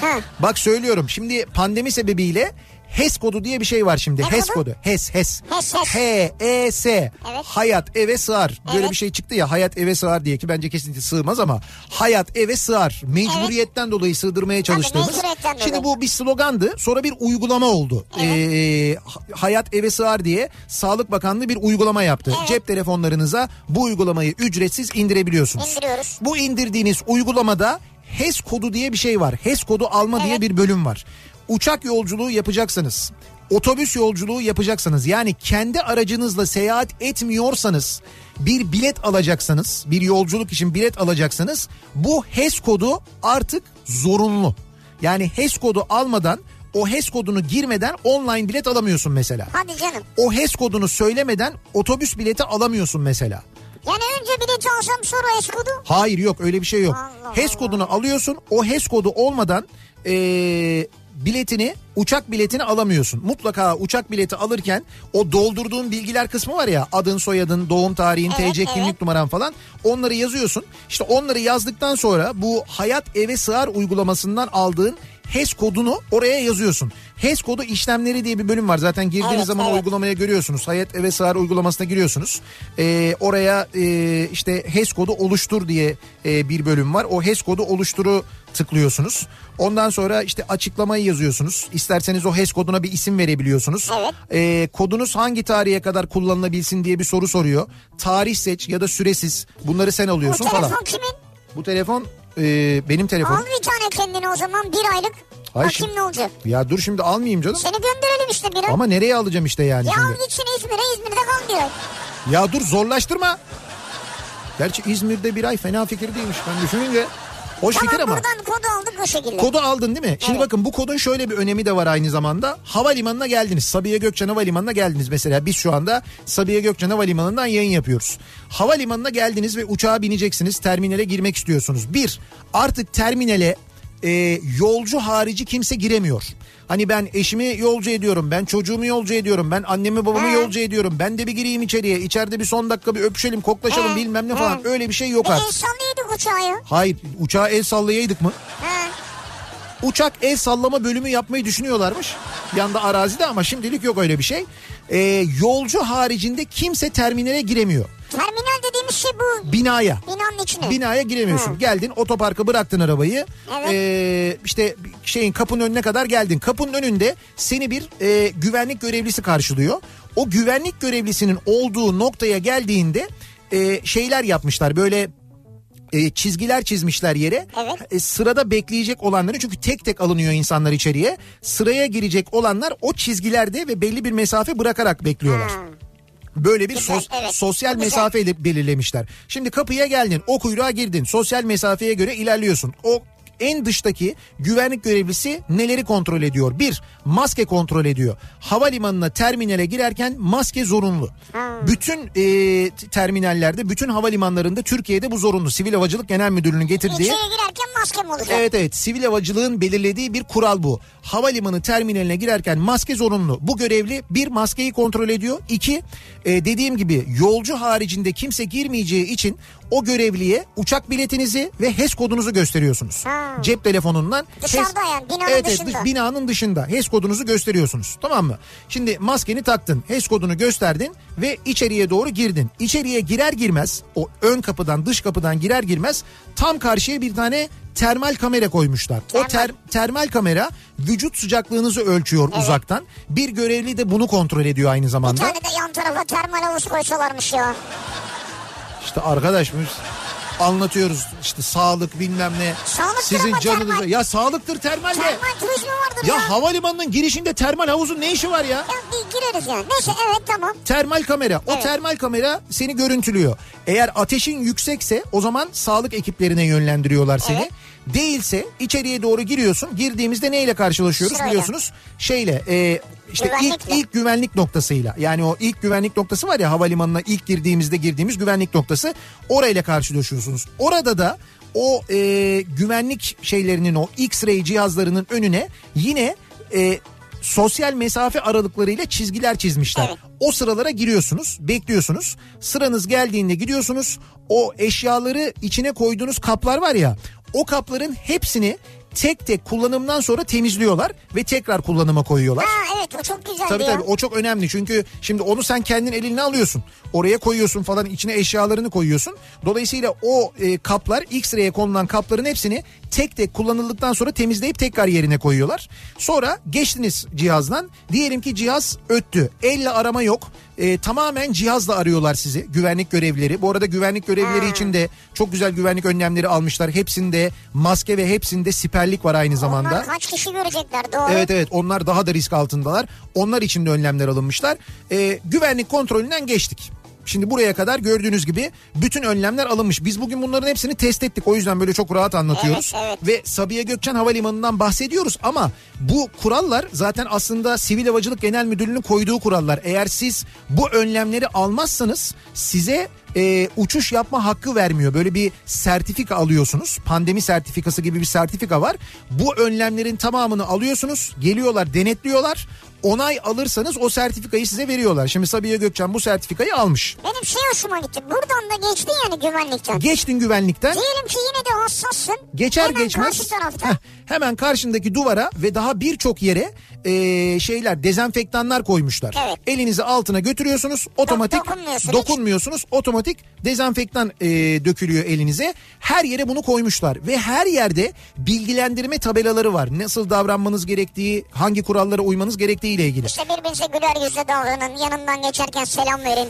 Ha. Bak söylüyorum şimdi pandemi sebebiyle HES kodu diye bir şey var şimdi. Ne HES kodu? kodu. HES HES. HES, HES. H-E-S. Evet. Hayat eve sığar. Böyle Evet. bir şey çıktı ya hayat eve sığar diye ki bence kesinlikle sığmaz ama hayat eve sığar. Mecburiyetten dolayı sığdırmaya çalıştığımız. mecburiyetten Şimdi dolayı. bu bir slogandı. Sonra bir uygulama oldu. Ee, ha- hayat eve sığar diye Sağlık Bakanlığı bir uygulama yaptı. Evet. Cep telefonlarınıza bu uygulamayı ücretsiz indirebiliyorsunuz. İndiriyoruz. Bu indirdiğiniz uygulamada HES kodu diye bir şey var. HES kodu alma diye Evet. bir bölüm var. Uçak yolculuğu yapacaksınız. Otobüs yolculuğu yapacaksınız. Yani kendi aracınızla seyahat etmiyorsanız bir bilet alacaksanız, bir yolculuk için bilet alacaksanız bu HES kodu artık zorunlu. Yani HES kodu almadan o HES kodunu girmeden online bilet alamıyorsun mesela. Hadi canım. O HES kodunu söylemeden otobüs bileti alamıyorsun mesela. Yani önce bileti alsam sonra eskodu. Hayır yok öyle bir şey yok. Allah HES Allah. kodunu alıyorsun. O HES kodu olmadan eee, biletini uçak biletini alamıyorsun. Mutlaka uçak bileti alırken o doldurduğun bilgiler kısmı var ya adın soyadın doğum tarihin Evet, TC kimlik evet. numaran falan onları yazıyorsun. İşte onları yazdıktan sonra bu hayat eve sığar uygulamasından aldığın HES kodunu oraya yazıyorsun. HES kodu işlemleri diye bir bölüm var. Zaten girdiğiniz Evet, zaman evet. uygulamaya görüyorsunuz. Hayat eve sığar uygulamasına giriyorsunuz. Ee, oraya e, işte HES kodu oluştur diye e, bir bölüm var. O HES kodu oluşturu tıklıyorsunuz. Ondan sonra işte açıklamayı yazıyorsunuz. İsterseniz o HES koduna bir isim verebiliyorsunuz. Evet. Ee, kodunuz hangi tarihe kadar kullanılabilsin diye bir soru soruyor. Tarih seç ya da süresiz. Bunları sen Bu alıyorsun telefon falan. kimin? Bu telefon e, benim telefon. Al bir tane kendine o zaman bir aylık. Hayır, Bakayım şimdi- ne olacak. Ya dur şimdi almayayım canım. Seni gönderelim işte bir ay. Ama nereye alacağım işte yani Ya şimdi. al gitsin İzmir'e İzmir'de kal ay. Ya dur zorlaştırma. Gerçi İzmir'de bir ay fena fikir değilmiş ben düşününce. Hoş Tamam fikir ama. buradan kodu aldık o şekilde. Kodu aldın değil mi? Şimdi Evet. bakın bu kodun şöyle bir önemi de var aynı zamanda. Havalimanına geldiniz. Sabiha Gökçen Havalimanı'na geldiniz mesela. Biz şu anda Sabiha Gökçen Havalimanı'ndan yayın yapıyoruz. Havalimanına geldiniz ve uçağa bineceksiniz. Terminale girmek istiyorsunuz. Bir, artık terminale e, yolcu harici kimse giremiyor. Hani ben eşimi yolcu ediyorum, ben çocuğumu yolcu ediyorum, ben annemi babamı He. yolcu ediyorum. Ben de bir gireyim içeriye, içeride bir son dakika bir öpüşelim, koklaşalım He, bilmem ne he. falan. Öyle bir şey yok Bir el artık. sallaydık uçağı ya. Hayır, uçağa el sallayaydık mı? Ha. Uçak el sallama bölümü yapmayı düşünüyorlarmış. Yanda arazide ama şimdilik yok öyle bir şey. Ee, yolcu haricinde kimse terminale giremiyor. Terminal dediğimiz şey bu Binaya. binanın içine. Binaya giremiyorsun. Geldin otoparka bıraktın arabayı. Evet. Ee, işte şeyin kapının önüne kadar geldin. Kapının önünde seni bir e, güvenlik görevlisi karşılıyor. O güvenlik görevlisinin olduğu noktaya geldiğinde e, şeyler yapmışlar. Böyle e, çizgiler çizmişler yere. Evet. E, sırada bekleyecek olanları çünkü tek tek alınıyor insanlar içeriye. Sıraya girecek olanlar o çizgilerde ve belli bir mesafe bırakarak bekliyorlar. Ha. Böyle bir sos- evet. sosyal mesafe belirlemişler. Şimdi kapıya geldin, o kuyruğa girdin. Sosyal mesafeye göre ilerliyorsun. O en dıştaki güvenlik görevlisi neleri kontrol ediyor? Bir, maske kontrol ediyor. Havalimanına terminale girerken maske zorunlu. Bütün e, terminallerde, bütün havalimanlarında Türkiye'de bu zorunlu. Sivil Havacılık Genel Müdürlüğü'nün getirdiği... İçeri girerken maske mi olacak? Evet evet sivil havacılığın belirlediği bir kural bu. Havalimanı terminaline girerken maske zorunlu. Bu görevli bir maskeyi kontrol ediyor. İki e, dediğim gibi yolcu haricinde kimse girmeyeceği için o görevliye uçak biletinizi ve HES kodunuzu gösteriyorsunuz. Ha. Cep telefonundan. Dışarıda yani, binanın evet, dışında. Evet binanın dışında HES kodunuzu gösteriyorsunuz. Tamam mı? Şimdi maskeni taktın HES kodunu gösterdin ve içeriye doğru girdin. İçeriye girer girmez o ön kapıdan dış kapıdan girer girmez tam karşıya bir tane termal kamera koymuşlar. O Termal. ter, termal kamera vücut sıcaklığınızı ölçüyor uzaktan. Bir görevli de bunu kontrol ediyor aynı Bir zamanda. tane de yan tarafa termal havuz koysalarmış ya. İşte arkadaş biz anlatıyoruz işte sağlık bilmem ne. Sağlıktır Sizin canınıza. termal. Ya sağlıktır termal ne? Termal turizmi vardır ya. Ya havalimanının girişinde termal havuzun ne işi var ya? Ya gireriz yani. Neyse evet tamam. Termal kamera. O Evet. termal kamera seni görüntülüyor. Eğer ateşin yüksekse o zaman sağlık ekiplerine yönlendiriyorlar seni. Evet. Değilse içeriye doğru giriyorsun. Girdiğimizde neyle karşılaşıyoruz Sırayla. biliyorsunuz? Şeyle e, işte ilk ilk güvenlik noktasıyla. Yani o ilk güvenlik noktası var ya havalimanına ilk girdiğimizde girdiğimiz güvenlik noktası. Orayla karşılaşıyorsunuz. Orada da o e, güvenlik şeylerinin o X-ray cihazlarının önüne yine e, sosyal mesafe aralıklarıyla çizgiler çizmişler. Evet. O sıralara giriyorsunuz, bekliyorsunuz. Sıranız geldiğinde gidiyorsunuz. O eşyaları içine koyduğunuz kaplar var ya, o kapların hepsini tek tek kullanımdan sonra temizliyorlar ve tekrar kullanıma koyuyorlar. Ha evet o çok güzeldi Tabii ya. tabii o çok önemli çünkü şimdi onu sen kendin eline alıyorsun. Oraya koyuyorsun falan içine eşyalarını koyuyorsun. Dolayısıyla o e, kaplar X-ray'e konulan kapların hepsini tek tek kullanıldıktan sonra temizleyip tekrar yerine koyuyorlar. Sonra geçtiniz cihazdan. Diyelim ki cihaz öttü. Elle arama yok. E, tamamen cihazla arıyorlar sizi güvenlik görevlileri. Bu arada güvenlik görevlileri için de çok güzel güvenlik önlemleri almışlar. Hepsinde maske ve hepsinde siperlik var aynı zamanda. Onlar kaç kişi görecekler doğru. Evet evet onlar daha da risk altındalar. Onlar için de önlemler alınmışlar. Ee, güvenlik kontrolünden geçtik. Şimdi buraya kadar gördüğünüz gibi bütün önlemler alınmış. Biz bugün bunların hepsini test ettik. O yüzden böyle çok rahat anlatıyoruz. Evet, evet. Ve Sabiha Gökçen Havalimanı'ndan bahsediyoruz ama bu kurallar zaten aslında Sivil Havacılık Genel Müdürlüğü'nün koyduğu kurallar. Eğer siz bu önlemleri almazsanız size e, uçuş yapma hakkı vermiyor. Böyle bir sertifika alıyorsunuz. Pandemi sertifikası gibi bir sertifika var. Bu önlemlerin tamamını alıyorsunuz. Geliyorlar denetliyorlar. Onay alırsanız o sertifikayı size veriyorlar. Şimdi Sabiha Gökçen bu sertifikayı almış. Benim şey hoşuma gitti. Buradan da geçti yani güvenlikten. Geçtin güvenlikten. Diyelim ki yine de hassassın. Geçer Hemen geçmez karşı tarafta. heh, hemen karşındaki duvara ve daha birçok yere e, şeyler dezenfektanlar koymuşlar. Evet. Elinizi altına götürüyorsunuz otomatik dokunmuyorsun hiç. dokunmuyorsunuz otomatik dezenfektan e, dökülüyor elinize. Her yere bunu koymuşlar ve her yerde bilgilendirme tabelaları var. Nasıl davranmanız gerektiği, hangi kurallara uymanız gerektiği ile ilgili. İşte birbirinize güler yüzle davranın. Yanından geçerken selam verin.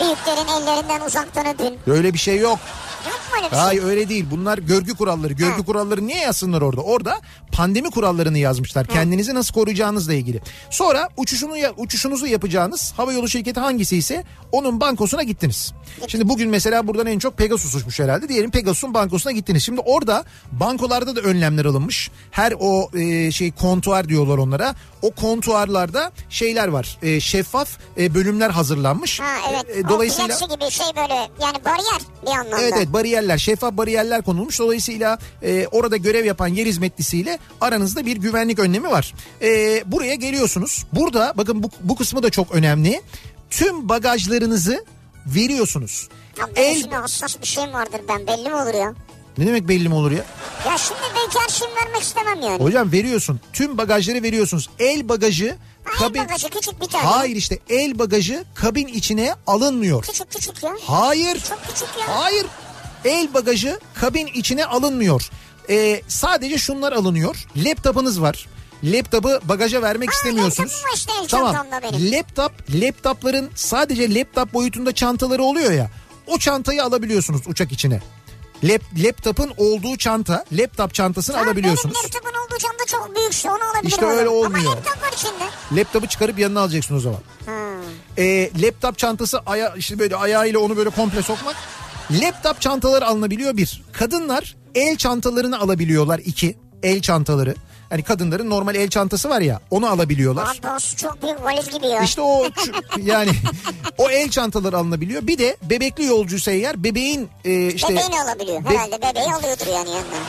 Büyüklerin ellerinden uzaktan öpün. Öyle bir şey yok. Yok mu öyle bir şey? Hayır öyle değil. Bunlar görgü kuralları. Görgü Ha. kuralları niye yazsınlar orada? Orada pandemi kurallarını yazmışlar. Kendinizi nasıl koruyacağınızla ilgili. Sonra uçuşunu uçuşunuzu yapacağınız havayolu şirketi hangisi ise onun bankosuna gittiniz. Şimdi bugün mesela buradan en çok Pegasus uçmuş herhalde. Diyelim Pegasus'un bankosuna gittiniz. Şimdi orada bankolarda da önlemler alınmış. Her o e, şey kontuar diyorlar onlara. O kontuarlarda şeyler var. E, şeffaf e, bölümler hazırlanmış. Ha evet. E, dolayısıyla O gibi şey böyle yani bariyer bir anlamda. Evet evet bariyerler şeffaf bariyerler konulmuş dolayısıyla e, orada görev yapan yer hizmetlisiyle aranızda bir güvenlik önlemi var. E, buraya geliyorsunuz burada bakın bu, bu kısmı da çok önemli tüm bagajlarınızı veriyorsunuz. Ya El hassas bir şey vardır ben belli mi olur ya? Ne demek belli mi olur ya? Ya şimdi belki her şeyimi vermek istemem yani. Hocam veriyorsun tüm bagajları veriyorsunuz el bagajı Ha, el kabin bagajı küçük bir tane. Hayır işte el bagajı kabin içine alınmıyor. Küçük küçük ya. Hayır. Çok küçük ya. Hayır. El bagajı kabin içine alınmıyor. Ee, sadece şunlar alınıyor. Laptopunuz var. Laptopu bagaja vermek Ha, istemiyorsunuz. işte tamam. benim. Laptop, laptopların sadece laptop boyutunda çantaları oluyor ya. O çantayı alabiliyorsunuz uçak içine. Lap, laptopun olduğu çanta, laptop çantasını Ha, alabiliyorsunuz. Benim laptopun olduğu çanta çok büyükse onu alabilirim. İşte öyle olmuyor. Ama laptop var içinde. Laptopu çıkarıp yanına alacaksın o zaman. Ha. e, laptop çantası aya, işte böyle ayağıyla onu böyle komple sokmak. Laptop çantalar alınabiliyor bir. Kadınlar El çantalarını alabiliyorlar iki. El çantaları. Hani kadınların normal el çantası var ya onu alabiliyorlar. Abi o çok büyük valiz gibi ya. İşte o yani o el çantaları alınabiliyor. Bir de bebekli yolcuysa eğer bebeğin e, işte Bebeğini alabiliyor. Be- Herhalde bebeği alıyordur yani yanına.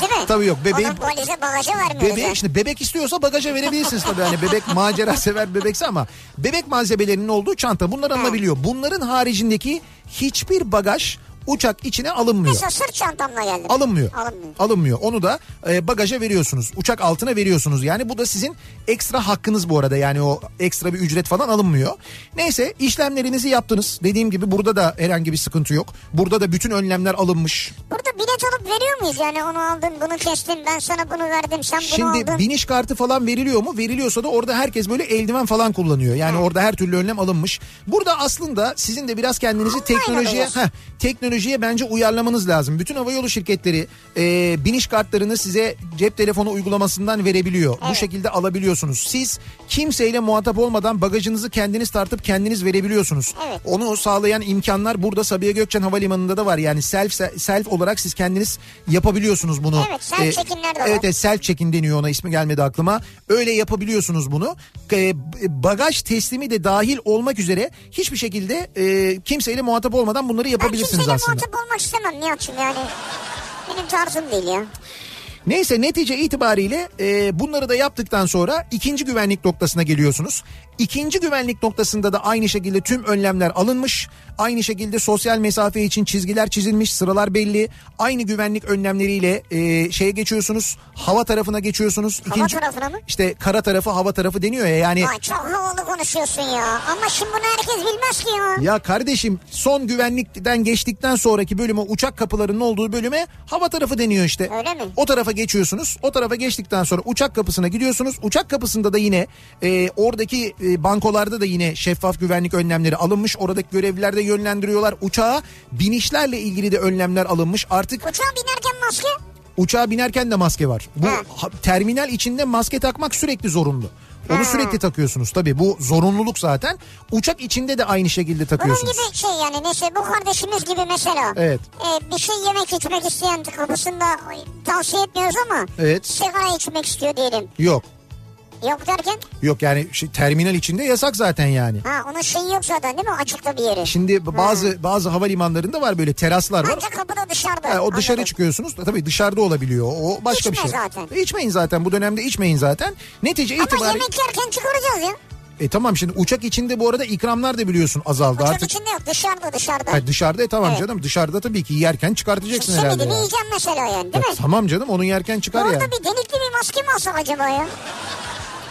Değil mi? Tabii yok, bebeğin- Onun valize bagaja vermiyoruz. Bebeğe yani. işte bebek istiyorsa bagaja verebilirsiniz tabii. Hani bebek macera sever bebekse ama bebek malzemelerinin olduğu çanta bunlar alınabiliyor. Bunların haricindeki hiçbir bagaj uçak içine alınmıyor. Mesela sırt çantamla geldim. Alınmıyor. Alınmıyor. Alınmıyor. Onu da e, bagaja veriyorsunuz. Uçak altına veriyorsunuz. Yani bu da sizin ekstra hakkınız bu arada. Yani o ekstra bir ücret falan alınmıyor. Neyse işlemlerinizi yaptınız. Dediğim gibi burada da herhangi bir sıkıntı yok. Burada da bütün önlemler alınmış. Burada bilet alıp veriyor muyuz? Yani onu aldın bunu kestin ben sana bunu verdim sen bunu Şimdi aldın. biniş kartı falan veriliyor mu? Veriliyorsa da orada herkes böyle eldiven falan kullanıyor. Yani orada her türlü önlem alınmış. Burada aslında sizin de biraz kendinizi Online teknolojiye heh, teknolojiye bence uyarlamanız lazım. Bütün havayolu şirketleri e, biniş kartlarını size cep telefonu uygulamasından verebiliyor. Bu Evet. şekilde alabiliyorsunuz. Siz kimseyle muhatap olmadan bagajınızı kendiniz tartıp kendiniz verebiliyorsunuz. Evet. Onu sağlayan imkanlar burada Sabiha Gökçen Havalimanı'nda da var. Yani self self olarak siz kendiniz yapabiliyorsunuz bunu. Evet, self Ee, check-in'ler de var. Evet, evet self check-in deniyor ona ismi gelmedi aklıma. Öyle yapabiliyorsunuz bunu. Ee, bagaj teslimi de dahil olmak üzere hiçbir şekilde e, kimseyle muhatap olmadan bunları yapabilirsiniz aslında. Muhatap olmak istemem Nihat'cığım yani. Benim tarzım değil ya. Neyse netice itibariyle e, bunları da yaptıktan sonra ikinci güvenlik noktasına geliyorsunuz. İkinci güvenlik noktasında da aynı şekilde tüm önlemler alınmış. Aynı şekilde sosyal mesafe için çizgiler çizilmiş, sıralar belli. Aynı güvenlik önlemleriyle e, şeye geçiyorsunuz. Hava tarafına geçiyorsunuz. Hava tarafına mı? İşte kara tarafı, hava tarafı deniyor ya yani. Ay çok havalı konuşuyorsun ya. Ama şimdi bunu herkes bilmez ki ya. Ya kardeşim son güvenlikten geçtikten sonraki bölüme uçak kapılarının olduğu bölüme hava tarafı deniyor işte. Öyle mi? O tarafa geçiyorsunuz. O tarafa geçtikten sonra uçak kapısına gidiyorsunuz. Uçak kapısında da yine e, oradaki e, bankolarda da yine şeffaf güvenlik önlemleri alınmış. Oradaki görevliler de yönlendiriyorlar. Uçağa binişlerle ilgili de önlemler alınmış. Artık Uçağa binerken maske. uçağa binerken de maske var. Bu Ha. ha- terminal içinde maske takmak sürekli zorunlu. Onu sürekli takıyorsunuz tabii bu zorunluluk zaten. Uçak içinde de aynı şekilde Bunun takıyorsunuz. gibi şey yani neyse bu kardeşimiz gibi mesela. Evet. e, bir şey yemek içmek isteyen kapısında tavsiye etmiyoruz ama. Evet. Sigara içmek istiyor diyelim. Yok. Yok derken? Yok yani şey, terminal içinde yasak zaten yani. Ha onun şeyi yok zaten değil mi? Açıkta bir yeri. Şimdi bazı bazı havalimanlarında var böyle teraslar var. Ancak kapıda dışarıda. Ha, o dışarı Anladım. çıkıyorsunuz. Tabii dışarıda olabiliyor. O başka İçme bir şey. zaten. İçmeyin zaten. Bu dönemde içmeyin zaten. Netice Ama itibariyle yemek yerken çıkaracağız ya. E tamam şimdi uçak içinde bu arada ikramlar da biliyorsun azaldı Uçak artık. içinde yok dışarıda dışarıda. Ha, dışarıda e, tamam Evet. canım dışarıda tabii ki yerken çıkartacaksın herhalde. Simidini ya. yiyeceğim mesela yani değil Ya mi? tamam canım onu yerken çıkar Orada yani. bir delikli bir maske mi alsak acaba ya?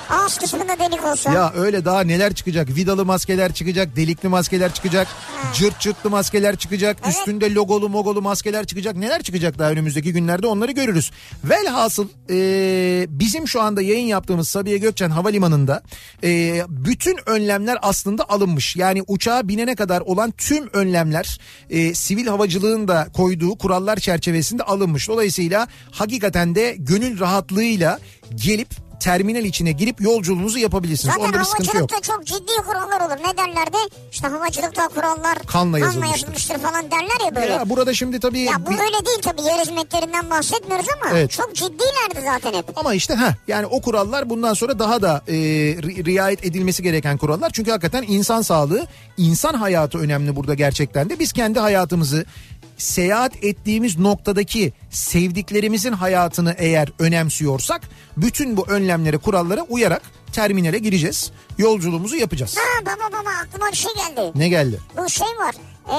Ağız kısmında delik olsa. Ya öyle daha neler çıkacak? Vidalı maskeler çıkacak, delikli maskeler çıkacak, cırt cırtlı maskeler çıkacak, Evet. üstünde logolu mogolu maskeler çıkacak. Neler çıkacak daha önümüzdeki günlerde onları görürüz. Velhasıl e, bizim şu anda yayın yaptığımız Sabiha Gökçen Havalimanı'nda e, bütün önlemler aslında alınmış. Yani uçağa binene kadar olan tüm önlemler e, sivil havacılığın da koyduğu kurallar çerçevesinde alınmış. Dolayısıyla hakikaten de gönül rahatlığıyla gelip terminal içine girip yolculuğunuzu yapabilirsiniz. Zaten Onda bir sıkıntı yok. çok ciddi kurallar olur. Ne derler de işte havacılıkta kurallar Kanla yazılmıştır. falan derler ya böyle. Ya, Ya burada şimdi tabii bu bir- öyle değil tabii yer hizmetlerinden bahsetmiyoruz ama Evet. çok ciddilerdi zaten hep. ama işte ha yani o kurallar bundan sonra daha da e, ri- riayet edilmesi gereken kurallar. Çünkü hakikaten insan sağlığı, insan hayatı önemli burada gerçekten de. Biz kendi hayatımızı seyahat ettiğimiz noktadaki sevdiklerimizin hayatını eğer önemsiyorsak bütün bu önlemlere, kurallara uyarak terminale gireceğiz. Yolculuğumuzu yapacağız. Ha baba baba aklıma bir şey geldi. Ne geldi? Bu şey var. Ee,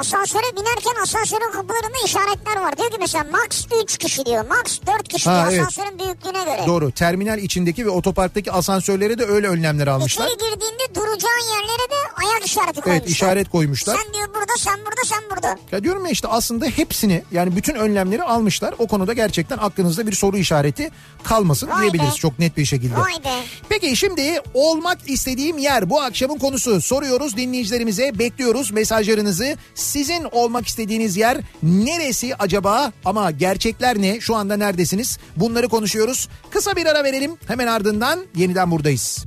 asansöre binerken asansörün kapılarında işaretler var. Diyor ki mesela max 3 kişi diyor. Max 4 kişi Ha, diyor evet. asansörün büyüklüğüne göre. Doğru. Terminal içindeki ve otoparktaki asansörlere de öyle önlemler almışlar. İçeri girdiğinde duracağın yerlere de ayak işareti koymuşlar. Evet işaret koymuşlar. Sen diyor burada sen burada sen burada. Ya diyorum ya işte aslında hepsini yani bütün önlemleri almışlar. O konuda gerçekten aklınızda bir soru işareti kalmasın Vay diyebiliriz be. çok net bir şekilde. Vay be. Peki şimdi olmak istediğim yer bu akşamın konusu. Soruyoruz dinleyicilerimize bekliyoruz mesajlarınızı. Sizin olmak istediğiniz yer neresi acaba ama gerçekler ne? Şu anda neredesiniz? Bunları konuşuyoruz. Kısa bir ara verelim. Hemen ardından yeniden buradayız.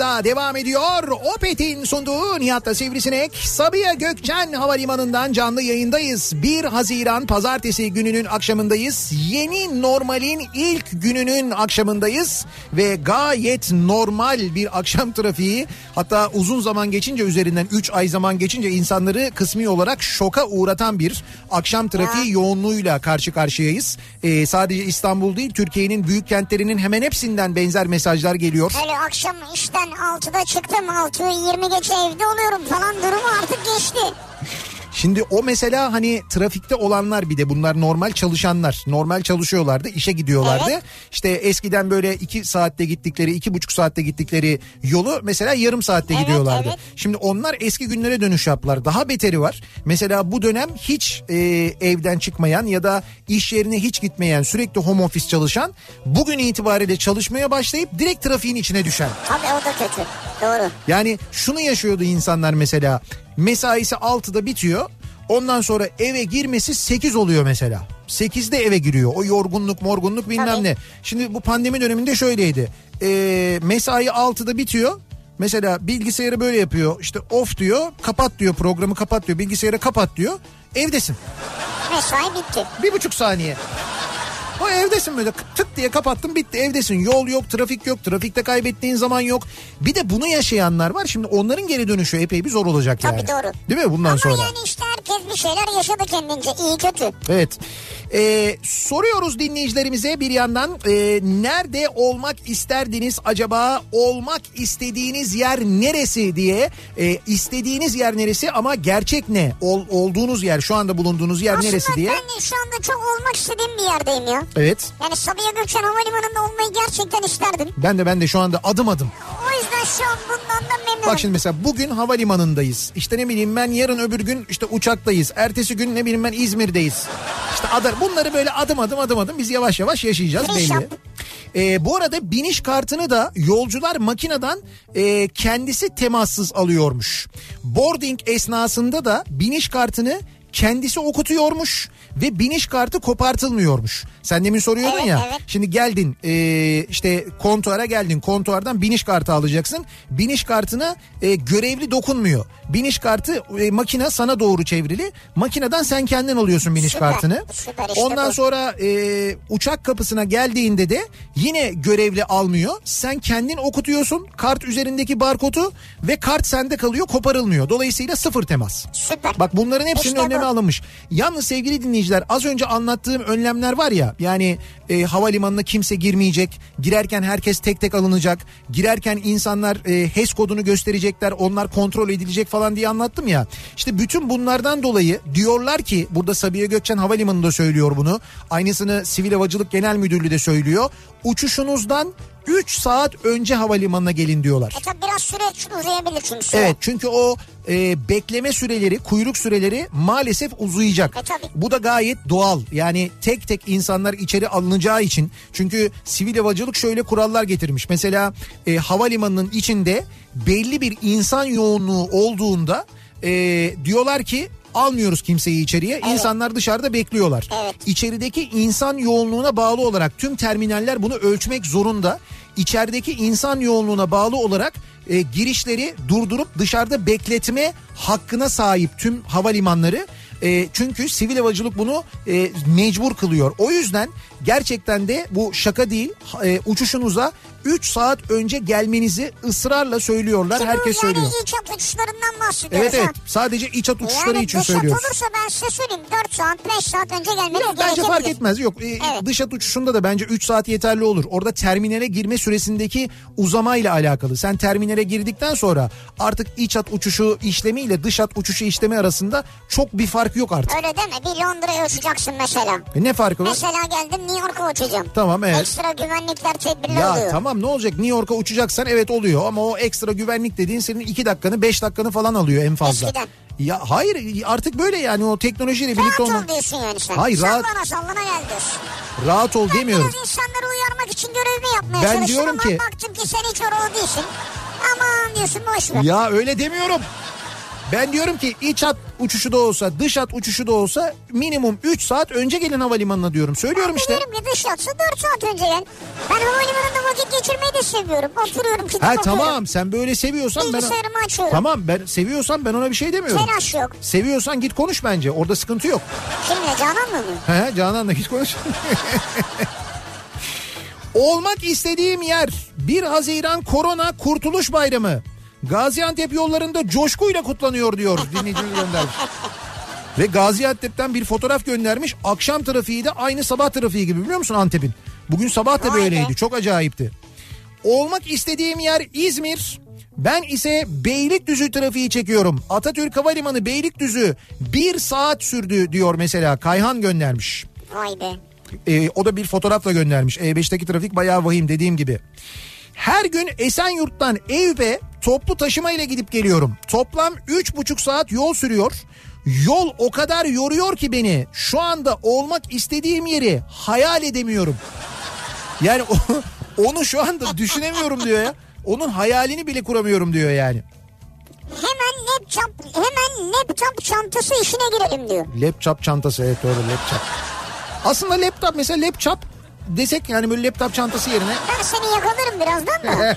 Radyosu'nda devam ediyor. Opet'in sunduğu Nihat'la Sivrisinek. Sabiha Gökçen Havalimanı'ndan canlı yayındayız. 1 Haziran Pazartesi gününün akşamındayız. Yeni normalin ilk gününün akşamındayız. Ve gayet normal bir akşam trafiği. Hatta uzun zaman geçince üzerinden 3 ay zaman geçince insanları kısmi olarak şoka uğratan bir akşam trafiği yoğunluğuyla karşı karşıyayız. Ee, sadece İstanbul değil Türkiye'nin büyük kentlerinin hemen hepsinden benzer mesajlar geliyor. Hele akşam işten 6'da çıktım 6'yı 20 geçe evde oluyorum falan durumu artık geçti. Şimdi o mesela hani trafikte olanlar bir de bunlar normal çalışanlar. Normal çalışıyorlardı işe gidiyorlardı. Evet. İşte eskiden böyle iki saatte gittikleri iki buçuk saatte gittikleri yolu mesela yarım saatte Evet, gidiyorlardı. evet. Şimdi onlar eski günlere dönüş yaptılar. Daha beteri var. Mesela bu dönem hiç e, evden çıkmayan ya da iş yerine hiç gitmeyen sürekli home office çalışan bugün itibariyle çalışmaya başlayıp direkt trafiğin içine düşen. Tabii o da kötü. Doğru. Yani şunu yaşıyordu insanlar mesela. Mesaisi 6'da bitiyor. Ondan sonra eve girmesi 8 oluyor mesela. 8'de eve giriyor. O yorgunluk morgunluk bilmem Tabii. ne. Şimdi bu pandemi döneminde şöyleydi. Ee, mesai 6'da bitiyor. Mesela bilgisayarı böyle yapıyor. İşte off diyor. Kapat diyor programı kapat diyor. Bilgisayarı kapat diyor. Evdesin. Mesai bitti. Bir buçuk saniye. O evdesin böyle tık diye kapattın bitti evdesin. Yol yok, trafik yok, trafikte kaybettiğin zaman yok. Bir de bunu yaşayanlar var. Şimdi onların geri dönüşü epey bir zor olacak Tabii yani. doğru. Değil mi bundan Ama sonra? yani işte herkes bir şeyler yaşadı kendince iyi kötü. Evet. Ee, soruyoruz dinleyicilerimize bir yandan e, nerede olmak isterdiniz acaba olmak istediğiniz yer neresi diye e, istediğiniz yer neresi ama gerçek ne Ol- olduğunuz yer şu anda bulunduğunuz yer neresi Aslında diye. ben şu anda çok olmak istediğim bir yerdeyim ya. Evet Yani Sabiha Gökçen Havalimanı'nda olmayı gerçekten isterdim. ben de ben de şu anda adım adım O yüzden şu an bundan da memnunum. Bak şimdi mesela bugün havalimanındayız. İşte ne bileyim ben yarın öbür gün işte uçaktayız. Ertesi gün ne bileyim ben İzmir'deyiz. İşte adar bunları böyle adım adım adım adım biz yavaş yavaş yaşayacağız belli. Ee, bu arada biniş kartını da yolcular makineden e, kendisi temassız alıyormuş. Boarding esnasında da biniş kartını kendisi okutuyormuş ve biniş kartı kopartılmıyormuş. Sen demin soruyordun Evet, ya. evet. Şimdi geldin e, işte kontuara geldin kontuardan biniş kartı alacaksın. Biniş kartına e, görevli dokunmuyor. Biniş kartı e, makine sana doğru çevrili. Makineden sen kendin alıyorsun biniş Süper, kartını. süper işte Ondan bu. sonra e, uçak kapısına geldiğinde de yine görevli almıyor. Sen kendin okutuyorsun kart üzerindeki barkodu ve kart sende kalıyor koparılmıyor. Dolayısıyla sıfır temas. Süper. Bak bunların hepsinin İşte bu. Önlemi alınmış. Yalnız sevgili dinleyiciler az önce anlattığım önlemler var ya yani e, havalimanına kimse girmeyecek. Girerken herkes tek tek alınacak. Girerken insanlar e, HES kodunu gösterecekler. Onlar kontrol edilecek falan diye anlattım ya. İşte bütün bunlardan dolayı diyorlar ki burada Sabiha Gökçen Havalimanı'nda söylüyor bunu. Aynısını Sivil Havacılık Genel Müdürlüğü de söylüyor. Uçuşunuzdan 3 saat önce havalimanına gelin diyorlar. E tabi biraz süreç uzayabilir çünkü süre. Evet çünkü o e, bekleme süreleri, kuyruk süreleri maalesef uzayacak. E, tabii. Bu da gayet doğal. Yani tek tek insanlar içeri alınacağı için. Çünkü sivil havacılık şöyle kurallar getirmiş. Mesela e, havalimanının içinde belli bir insan yoğunluğu olduğunda e, diyorlar ki almıyoruz kimseyi içeriye. İnsanlar dışarıda bekliyorlar. Evet. İçerideki insan yoğunluğuna bağlı olarak tüm terminaller bunu ölçmek zorunda. İçerideki insan yoğunluğuna bağlı olarak e, girişleri durdurup dışarıda bekletme hakkına sahip tüm havalimanları. E, çünkü sivil havacılık bunu e, mecbur kılıyor. O yüzden gerçekten de bu şaka değil. E, uçuşunuza 3 saat önce gelmenizi ısrarla söylüyorlar. Bu Herkes yani söylüyor. iç hat uçuşlarından bahsediyoruz. Evet evet. Sadece iç hat uçuşları yani için dış hat söylüyoruz. olursa ben size söyleyeyim 4 saat 5 saat önce gelmeniz Yok bence fark etmez. Yok e, Evet. dış hat uçuşunda da bence 3 saat yeterli olur. Orada terminale girme süresindeki uzamayla alakalı. Sen terminale girdikten sonra artık iç hat uçuşu işlemiyle dış hat uçuşu işlemi arasında çok bir fark yok artık. Öyle deme bir Londra'ya uçacaksın mesela. E, ne farkı var? Mesela geldim New York'a uçacağım. Tamam evet. Ekstra güvenlikler tedbirli Ya oluyor. tamam ne olacak New York'a uçacaksan evet oluyor ama o ekstra güvenlik dediğin senin 2 dakikanı 5 dakikanı falan alıyor en fazla. Eskiden. Ya hayır artık böyle yani o teknolojiyle birlikte Rahat olmak. ol diyorsun yani sen. Hayır, rahat- Sallana sallana gel diyorsun. Rahat ol demiyorum. Biraz insanları uyarmak için görevimi yapmaya Ben diyorum ama ki- baktım ki sen hiç oralı değilsin. Aman diyorsun boş ver. Ya öyle demiyorum. Ben diyorum ki iç hat uçuşu da olsa dış hat uçuşu da olsa minimum 3 saat önce gelin havalimanına diyorum. Söylüyorum işte. Diyorum ki dış yatsı 4 saat önce gel. Ben havalimanında vakit geçirmeyi de seviyorum. Oturuyorum kitap Ha okuyorum. tamam sen böyle seviyorsan ben... Bilgisayarımı açıyorum. Tamam ben seviyorsan ben ona bir şey demiyorum. Telaş yok. Seviyorsan git konuş bence. Orada sıkıntı yok. Kimle Canan mı? He Canan'la git konuş. Olmak istediğim yer 1 Haziran Korona Kurtuluş Bayramı. Gaziantep yollarında coşkuyla kutlanıyor diyor dinleyicimiz göndermiş. Ve Gaziantep'ten bir fotoğraf göndermiş. Akşam trafiği de aynı sabah trafiği gibi biliyor musun Antep'in? Bugün sabah da böyleydi. Çok acayipti. Olmak istediğim yer İzmir. Ben ise Beylikdüzü trafiği çekiyorum. Atatürk Havalimanı Beylikdüzü bir saat sürdü diyor mesela. Kayhan göndermiş. Vay be. Ee, o da bir fotoğrafla göndermiş. E5'teki trafik bayağı vahim dediğim gibi. Her gün Esenyurt'tan Eyüp'e toplu taşıma ile gidip geliyorum. Toplam 3,5 saat yol sürüyor. Yol o kadar yoruyor ki beni. Şu anda olmak istediğim yeri hayal edemiyorum. Yani onu şu anda düşünemiyorum diyor ya. Onun hayalini bile kuramıyorum diyor yani. Hemen laptop, hemen laptop çantası işine girelim diyor. Laptop çantası evet doğru laptop. Aslında laptop mesela laptop desek yani böyle laptop çantası yerine Ben seni yakalarım birazdan da.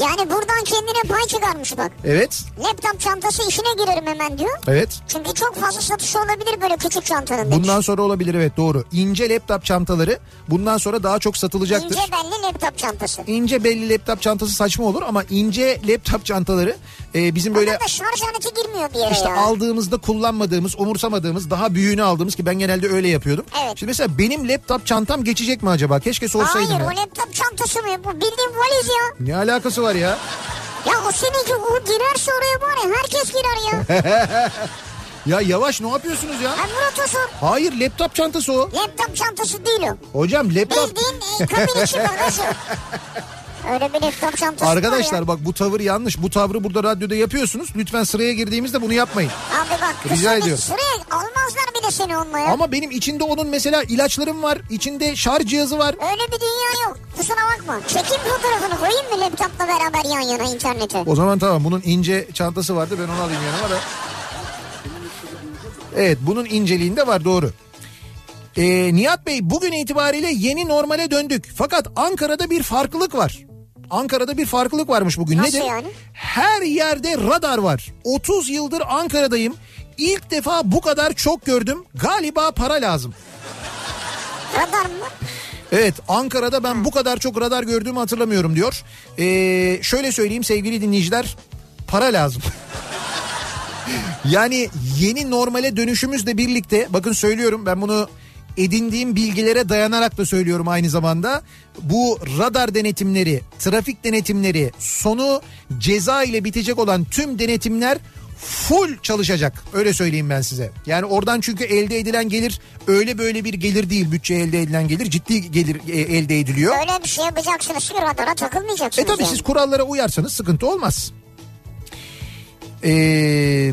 yani buradan kendine pay çıkarmış bak. evet Laptop çantası işine girerim hemen diyor. evet Çünkü çok fazla satışı olabilir böyle küçük çantanın demiş. Bundan sonra olabilir evet doğru. İnce laptop çantaları bundan sonra daha çok satılacaktır. İnce belli laptop çantası. İnce belli laptop çantası saçma olur ama ince laptop çantaları e, bizim böyle Böyle... da şarj girmiyor bir yere işte ya. aldığımızda kullanmadığımız, umursamadığımız, daha büyüğünü aldığımız ki ben genelde öyle yapıyordum. Evet. Şimdi mesela benim laptop çantam geçecek mi acaba? Keşke sorsaydım Hayır ya. o laptop çantası mı? Bu bildiğin valiz ya. Ne alakası var ya? Ya o seninki o girerse oraya ya herkes girer ya. Ya yavaş ne yapıyorsunuz ya? Ha Murat'a sor. Hayır laptop çantası o. Laptop çantası değil o. Hocam laptop... Bildiğin e, kabin içi bagajı. Öyle bir laptop çantası Arkadaşlar bak bu tavır yanlış. Bu tavrı burada radyoda yapıyorsunuz. Lütfen sıraya girdiğimizde bunu yapmayın. Abi bak Rica ediyorum. sıraya almazlar bile seni onunla ya. Ama benim içinde onun mesela ilaçlarım var. içinde şarj cihazı var. Öyle bir dünya yok. Kusura bakma. Çekim fotoğrafını koyayım mı laptopla beraber yan yana internete? O zaman tamam bunun ince çantası vardı ben onu alayım yanıma da. Evet bunun inceliğinde var doğru. Ee, Nihat Bey bugün itibariyle yeni normale döndük. Fakat Ankara'da bir farklılık var. Ankara'da bir farklılık varmış bugün. Nasıl Nedir? yani? Her yerde radar var. 30 yıldır Ankara'dayım. İlk defa bu kadar çok gördüm. Galiba para lazım. Radar mı? Evet Ankara'da ben bu kadar çok radar gördüğümü hatırlamıyorum diyor. Ee, şöyle söyleyeyim sevgili dinleyiciler para lazım. yani yeni normale dönüşümüzle birlikte bakın söylüyorum ben bunu edindiğim bilgilere dayanarak da söylüyorum aynı zamanda. Bu radar denetimleri, trafik denetimleri, sonu ceza ile bitecek olan tüm denetimler full çalışacak. Öyle söyleyeyim ben size. Yani oradan çünkü elde edilen gelir öyle böyle bir gelir değil. Bütçe elde edilen gelir ciddi gelir e, elde ediliyor. Öyle bir şey yapacaksınız ki radara takılmayacaksınız. E tabii yani. siz kurallara uyarsanız sıkıntı olmaz. Ee,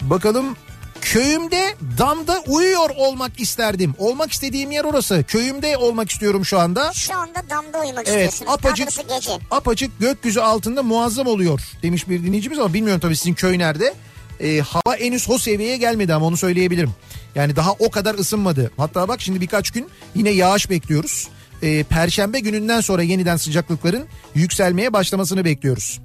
bakalım köyümde damda uyuyor olmak isterdim. Olmak istediğim yer orası. Köyümde olmak istiyorum şu anda. Şu anda damda uyumak Evet istiyorsunuz. apacık, gece. apacık gökyüzü altında muazzam oluyor demiş bir dinleyicimiz ama bilmiyorum tabii sizin köy nerede. Ee, hava henüz o seviyeye gelmedi ama onu söyleyebilirim. Yani daha o kadar ısınmadı. Hatta bak şimdi birkaç gün yine yağış bekliyoruz. Ee, Perşembe gününden sonra yeniden sıcaklıkların yükselmeye başlamasını bekliyoruz.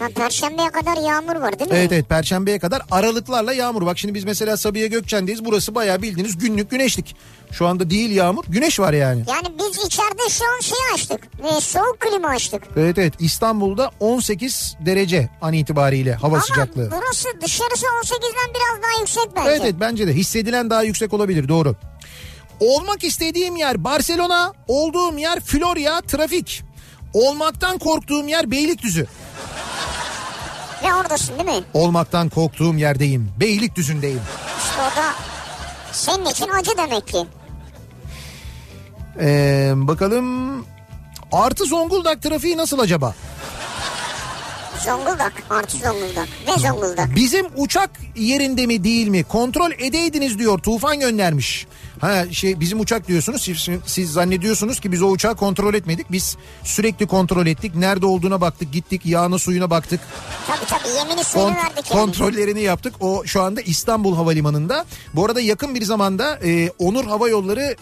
Ha, Perşembeye kadar yağmur var değil mi? Evet evet Perşembeye kadar aralıklarla yağmur. Bak şimdi biz mesela Sabiha Gökçen'deyiz. Burası bayağı bildiğiniz günlük güneşlik. Şu anda değil yağmur güneş var yani. Yani biz içeride şu an şey açtık. Ve soğuk klima açtık. Evet evet İstanbul'da 18 derece an itibariyle hava Ama sıcaklığı. burası dışarısı 18'den biraz daha yüksek bence. Evet evet bence de hissedilen daha yüksek olabilir doğru. Olmak istediğim yer Barcelona, olduğum yer Florya, trafik. Olmaktan korktuğum yer Beylikdüzü. Ve oradasın değil mi? Olmaktan korktuğum yerdeyim. Beylikdüzü'ndeyim. İşte o da senin için acı demek ki. Ee, bakalım artı Zonguldak trafiği nasıl acaba? Zonguldak artı Zonguldak ve Zonguldak. Bizim uçak yerinde mi değil mi kontrol edeydiniz diyor Tufan göndermiş. Ha şey bizim uçak diyorsunuz siz, siz zannediyorsunuz ki biz o uçağı kontrol etmedik. Biz sürekli kontrol ettik. Nerede olduğuna baktık gittik yağına suyuna baktık. Tabii tabii yemini suyunu Kont- verdik yani. kontrollerini yaptık. O şu anda İstanbul Havalimanı'nda. Bu arada yakın bir zamanda e, Onur Hava Yolları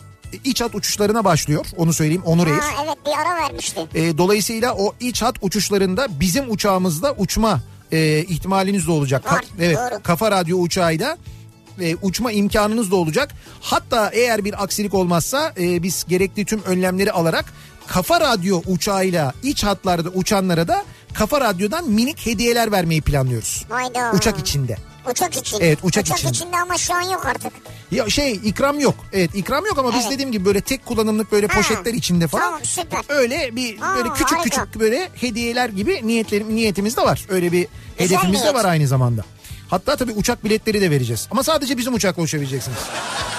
iç hat uçuşlarına başlıyor. Onu söyleyeyim Onur Air. Ha, evet bir ara vermişti. E, dolayısıyla o iç hat uçuşlarında bizim uçağımızda uçma e, ihtimaliniz de olacak. Var, evet, doğru. Kafa Radyo uçağıyla e, uçma imkanınız da olacak. Hatta eğer bir aksilik olmazsa e, biz gerekli tüm önlemleri alarak Kafa Radyo uçağıyla iç hatlarda uçanlara da Kafa Radyo'dan minik hediyeler vermeyi planlıyoruz. Hayda. Uçak içinde. Uçak için. Evet, uçak uçak için. içinde ama şu an yok artık. Ya şey ikram yok. Evet ikram yok ama biz Evet. dediğim gibi böyle tek kullanımlık böyle Ha, poşetler içinde falan. tamam, süper. Öyle bir Aa, böyle küçük harika. küçük böyle hediyeler gibi niyetlerim niyetimiz de var. Öyle bir Güzel hedefimiz de niyet. var aynı zamanda. Hatta tabii uçak biletleri de vereceğiz. Ama sadece bizim uçakla uçabileceksiniz.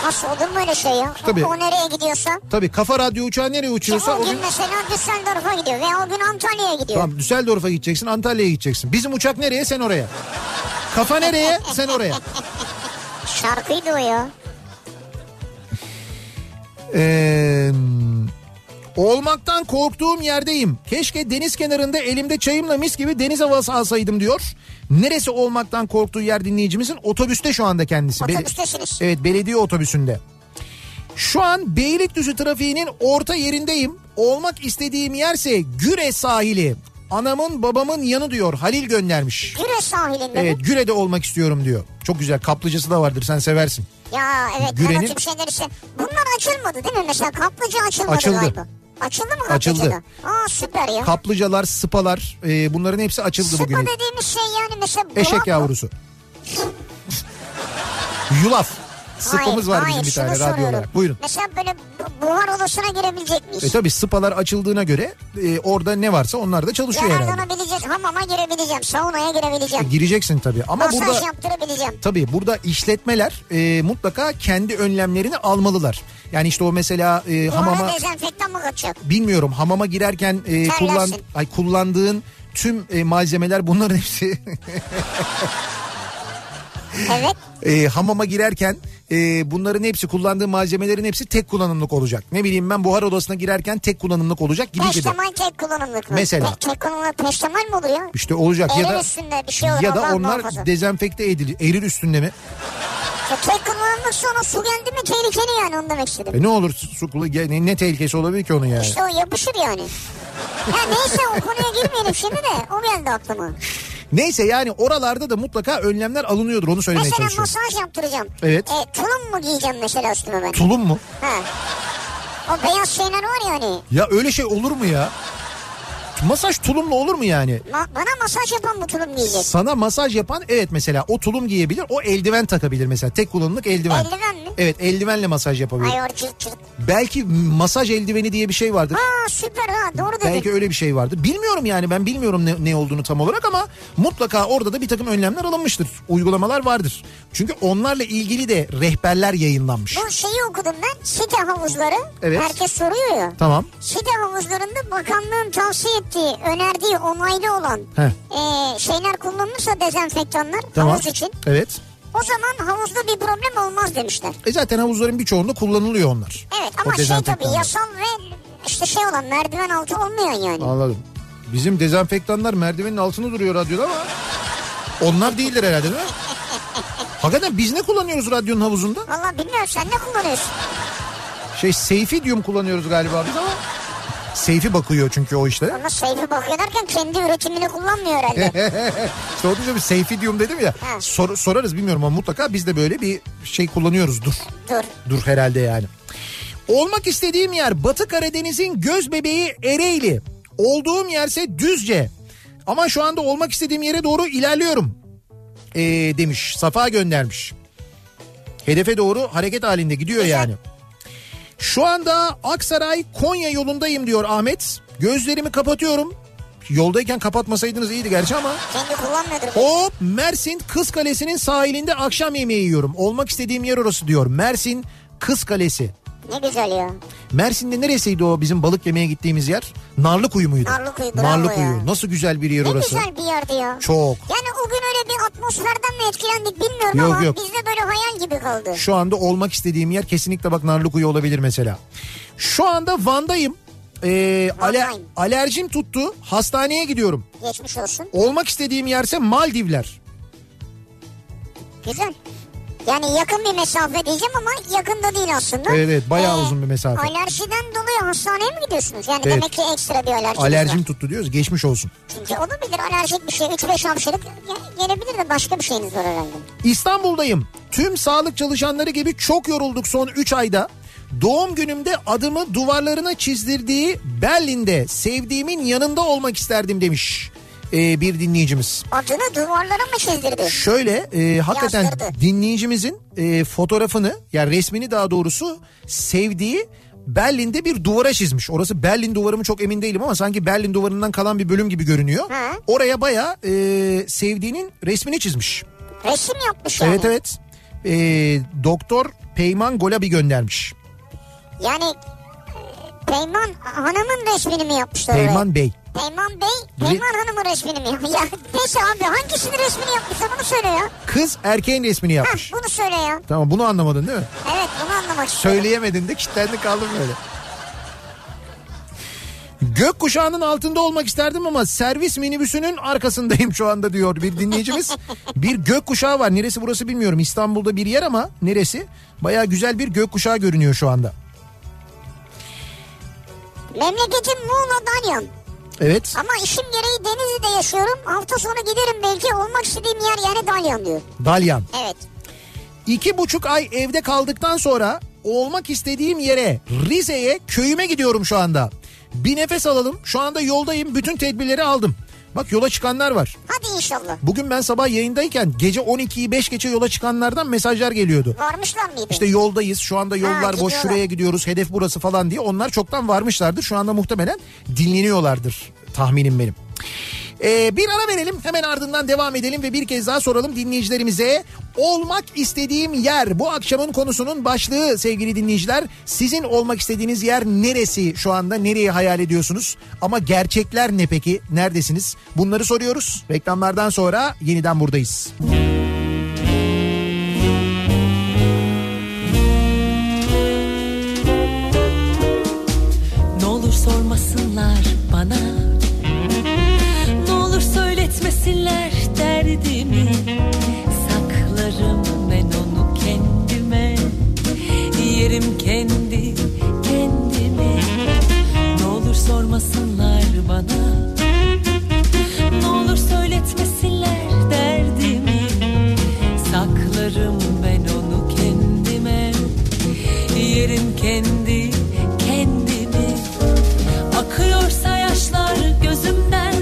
Nasıl olur mu öyle şey ya? Tabii. O nereye gidiyorsa. Tabii kafa radyo uçağı nereye uçuyorsa o o gün gün... mesela Düsseldorf'a gidiyor veya o gün Antalya'ya gidiyor. Tamam Düsseldorf'a gideceksin Antalya'ya gideceksin. Bizim uçak nereye sen oraya. Kafa nereye sen oraya. Şarkıydı o ya. Ee, olmaktan korktuğum yerdeyim. Keşke deniz kenarında elimde çayımla mis gibi deniz havası alsaydım diyor. Neresi olmaktan korktuğu yer dinleyicimizin otobüste şu anda kendisi. Bel- Otobüstesiniz. evet belediye otobüsünde. Şu an Beylikdüzü trafiğinin orta yerindeyim. Olmak istediğim yerse Güre sahili. Anamın babamın yanı diyor. Halil göndermiş. Güre sahilinde Evet mi? Güre'de olmak istiyorum diyor. Çok güzel kaplıcası da vardır sen seversin. Ya evet Güre'nin- şeyler işte. Bunlar açılmadı değil mi? Mesela kaplıca açılmadı Açıldı. galiba. Açıldı mı Açıldı. kaplıcada? Aa süper ya. Kaplıcalar, spalar e, bunların hepsi açıldı Sıpa bugün. dediğimiz şey yani mesela Eşek yavrusu. Yulaf. Sıpamız Hayır, var bizim hayır, bir şunu tane radyo soruyorum. olarak. Buyurun. Mesela böyle bu- buhar odasına girebilecek miyiz? E tabi sıpalar açıldığına göre e, orada ne varsa onlar da çalışıyor herhalde. Yararlanabileceğiz. Hamama girebileceğim. Saunaya girebileceğim. Gireceksin tabi ama Masaj burada yaptırabileceğim. tabi burada işletmeler e, mutlaka kendi önlemlerini almalılar. Yani işte o mesela e, Hamama... hamama dezenfektan mı kaçacak? bilmiyorum hamama girerken e, kullan ay kullandığın tüm e, malzemeler bunların hepsi Evet. e, hamama girerken e, bunların hepsi kullandığın malzemelerin hepsi tek kullanımlık olacak. Ne bileyim ben buhar odasına girerken tek kullanımlık olacak gibi gibi. Peştemal tek kullanımlık mı? Mesela. Tek, tek kullanımlık peştemal mi olur ya? İşte olacak ya Erir da üstünde bir şey olur. ya da onlar muhafaza. dezenfekte edilir. Erir üstünde mi? Ya tek kullanımlık sonra su geldi mi tehlikeli yani onu demek istedim. E ne olur su, su- ne, ne tehlikesi olabilir ki onun yani? İşte o yapışır yani. ya neyse o konuya girmeyelim şimdi de o geldi aklıma. Neyse yani oralarda da mutlaka önlemler alınıyordur onu söylemeye Mesela çalışıyorum. masaj yaptıracağım. Evet. E, tulum mu giyeceğim mesela üstüme ben? Tulum mu? Ha. O beyaz şeyler var ya hani. Ya öyle şey olur mu ya? Masaj tulumla olur mu yani? Ma- bana masaj yapan bu tulum giyecek. Sana masaj yapan evet mesela o tulum giyebilir o eldiven takabilir mesela tek kullanımlık eldiven. Eldiven mi? Evet eldivenle masaj yapabilir. Ay o cırt cırt. Belki masaj eldiveni diye bir şey vardır. Ha süper ha doğru dedin. Belki öyle bir şey vardır. Bilmiyorum yani ben bilmiyorum ne, ne olduğunu tam olarak ama mutlaka orada da bir takım önlemler alınmıştır. Uygulamalar vardır. Çünkü onlarla ilgili de rehberler yayınlanmış. Bu şeyi okudum ben. Site havuzları. Evet. Herkes soruyor ya. Tamam. Site havuzlarında bakanlığın tavsiye ettiği, önerdiği, onaylı olan Heh. e, şeyler kullanılırsa dezenfektanlar Tamam. havuz için. Evet. O zaman havuzda bir problem olmaz demişler. E zaten havuzların birçoğunda kullanılıyor onlar. Evet ama şey tabii yasal ve işte şey olan merdiven altı olmayan yani. Anladım. Bizim dezenfektanlar merdivenin altında duruyor radyoda ama onlar değildir herhalde değil mi? Hakikaten biz ne kullanıyoruz radyonun havuzunda? Valla bilmiyorum sen ne kullanıyorsun? Şey Seyfidium kullanıyoruz galiba biz ama. Seyfi bakıyor çünkü o işlere. Ama Seyfi bakıyor derken kendi üretimini kullanmıyor herhalde. İşte o yüzden bir Seyfidium dedim ya. Ha. Sor- sorarız bilmiyorum ama mutlaka biz de böyle bir şey kullanıyoruzdur. Dur. Dur herhalde yani. Olmak istediğim yer Batı Karadeniz'in göz bebeği Ereğli. Olduğum yerse Düzce. Ama şu anda olmak istediğim yere doğru ilerliyorum. Ee, demiş. Safa göndermiş. Hedefe doğru hareket halinde gidiyor Güzel. yani. Şu anda Aksaray Konya yolundayım diyor Ahmet. Gözlerimi kapatıyorum. Yoldayken kapatmasaydınız iyiydi gerçi ama. Kendi kullanmıyordur. Hop Mersin Kız Kalesi'nin sahilinde akşam yemeği yiyorum. Olmak istediğim yer orası diyor. Mersin Kız Kalesi. Ne güzel ya. Mersin'de neresiydi o bizim balık yemeye gittiğimiz yer? Narlıkuyu muydu? Narlıkuyu, bravo Narlıkuyu. ya. Nasıl güzel bir yer Ne orası. güzel bir yerdi ya. Çok. Yani o gün öyle bir atmosferden mi etkilendik bilmiyorum Yok, ama yok. bizde böyle hayal gibi kaldı. Şu anda olmak istediğim yer kesinlikle bak Narlıkuyu olabilir mesela. Şu anda Van'dayım. Ee, ale- Van'dayım. alerjim tuttu. Hastaneye gidiyorum. Geçmiş olsun. Olmak istediğim yerse Maldivler. Güzel. Yani yakın bir mesafe diyeceğim ama yakın da değil aslında. Evet, evet, bayağı uzun bir mesafe. Alerjiden dolayı hastaneye mi gidiyorsunuz? Yani Evet. demek ki ekstra bir alerjiniz Alerjim var. tuttu diyoruz. Geçmiş olsun. Çünkü olabilir alerjik bir şey. 3-5 hapşırık ge- gelebilir de başka bir şeyiniz var herhalde. İstanbul'dayım. Tüm sağlık çalışanları gibi çok yorulduk son 3 ayda. Doğum günümde adımı duvarlarına çizdirdiği Berlin'de sevdiğimin yanında olmak isterdim demiş ee, bir dinleyicimiz. Adını duvarlara mı çizdirdi? Şöyle e, hakikaten Yazdırdı. dinleyicimizin e, fotoğrafını yani resmini daha doğrusu sevdiği Berlin'de bir duvara çizmiş. Orası Berlin duvarı mı çok emin değilim ama sanki Berlin duvarından kalan bir bölüm gibi görünüyor. Hı. Oraya baya sevdiğinin resmini çizmiş. Resim yapmış yani. Evet evet. E, Doktor Peyman Golabi göndermiş. Yani e, Peyman Hanım'ın resmini mi yapmışlar? Peyman Bey. Peyman Bey, Peyman Hanım'ın resmini mi? Ya neyse abi hangisinin resmini yapmışlar bunu söyle ya. Kız erkeğin resmini yapmış. Heh, bunu söyle ya. Tamam bunu anlamadın değil mi? Evet bunu anlamak istiyorum. Söyleyemedin de kilitlendi kaldın böyle. Gökkuşağının altında olmak isterdim ama servis minibüsünün arkasındayım şu anda diyor bir dinleyicimiz. bir gökkuşağı var. Neresi burası bilmiyorum. İstanbul'da bir yer ama neresi? Baya güzel bir gökkuşağı görünüyor şu anda. Memleketim Muğla Dalyan. Evet. Ama işim gereği Denizli'de yaşıyorum. Hafta sonu giderim belki olmak istediğim yer yani Dalyan diyor. Dalyan. Evet. İki buçuk ay evde kaldıktan sonra olmak istediğim yere Rize'ye köyüme gidiyorum şu anda. Bir nefes alalım. Şu anda yoldayım. Bütün tedbirleri aldım. Bak yola çıkanlar var. Hadi inşallah. Bugün ben sabah yayındayken gece 12'yi 5 geçe yola çıkanlardan mesajlar geliyordu. Varmışlar mıydı? İşte yoldayız şu anda yollar boş gidiyorlar. şuraya gidiyoruz hedef burası falan diye onlar çoktan varmışlardır. Şu anda muhtemelen dinleniyorlardır tahminim benim. Ee, bir ara verelim hemen ardından devam edelim ve bir kez daha soralım dinleyicilerimize. Olmak istediğim yer bu akşamın konusunun başlığı sevgili dinleyiciler. Sizin olmak istediğiniz yer neresi şu anda nereyi hayal ediyorsunuz? Ama gerçekler ne peki neredesiniz? Bunları soruyoruz. Reklamlardan sonra yeniden buradayız. Ne Yerim kendi kendime. Ne olur sormasınlar bana. Ne olur söyletmesinler derdimi. Saklarım ben onu kendime. Yerim kendi kendimi. Akıyorsa yaşlar gözümden.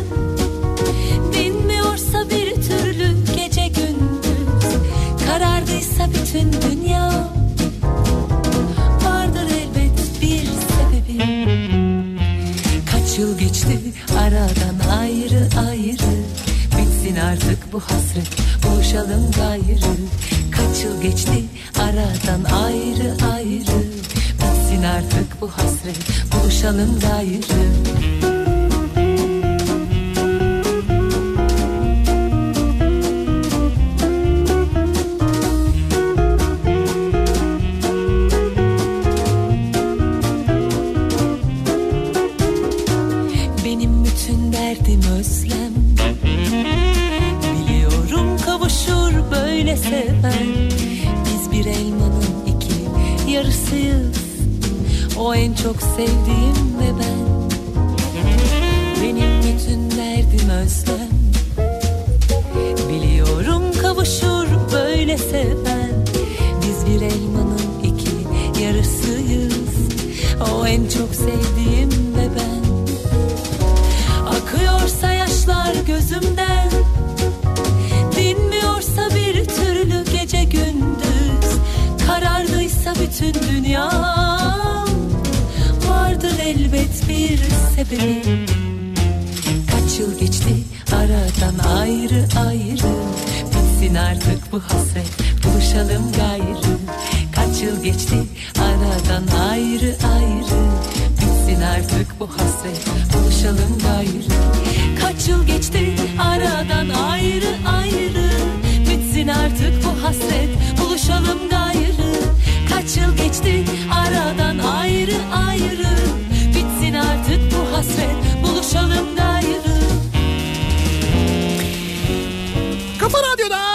Dinmiyorsa bir türlü gece gündüz. Karardıysa bütün dünya Kaç yıl geçti aradan ayrı ayrı. Bitsin artık bu hasret buluşalım gayrı. Kaç yıl geçti aradan ayrı ayrı. Bitsin artık bu hasret buluşalım gayrı böyle seven. Biz bir elmanın iki yarısıyız. O en çok sevdiğim ve ben. Benim bütün derdim özlem. Biliyorum kavuşur böyle seven. Biz bir elmanın iki yarısıyız. O en çok sevdiğim ve ben. Akıyorsa yaşlar gözümden bütün dünya. Vardır elbet bir sebebi. Kaç yıl geçti aradan ayrı ayrı. Bitsin artık bu hasret buluşalım gayrı. Kaç yıl geçti aradan ayrı ayrı. Bitsin artık bu hasret buluşalım gayrı. Kaç yıl geçti aradan ayrı ayrı. Bitsin artık bu hasret buluşalım gayrı Kaç yıl geçti aradan ayrı ayrı. Bitsin artık bu hasret buluşalım gayrı Kafa Radyo'da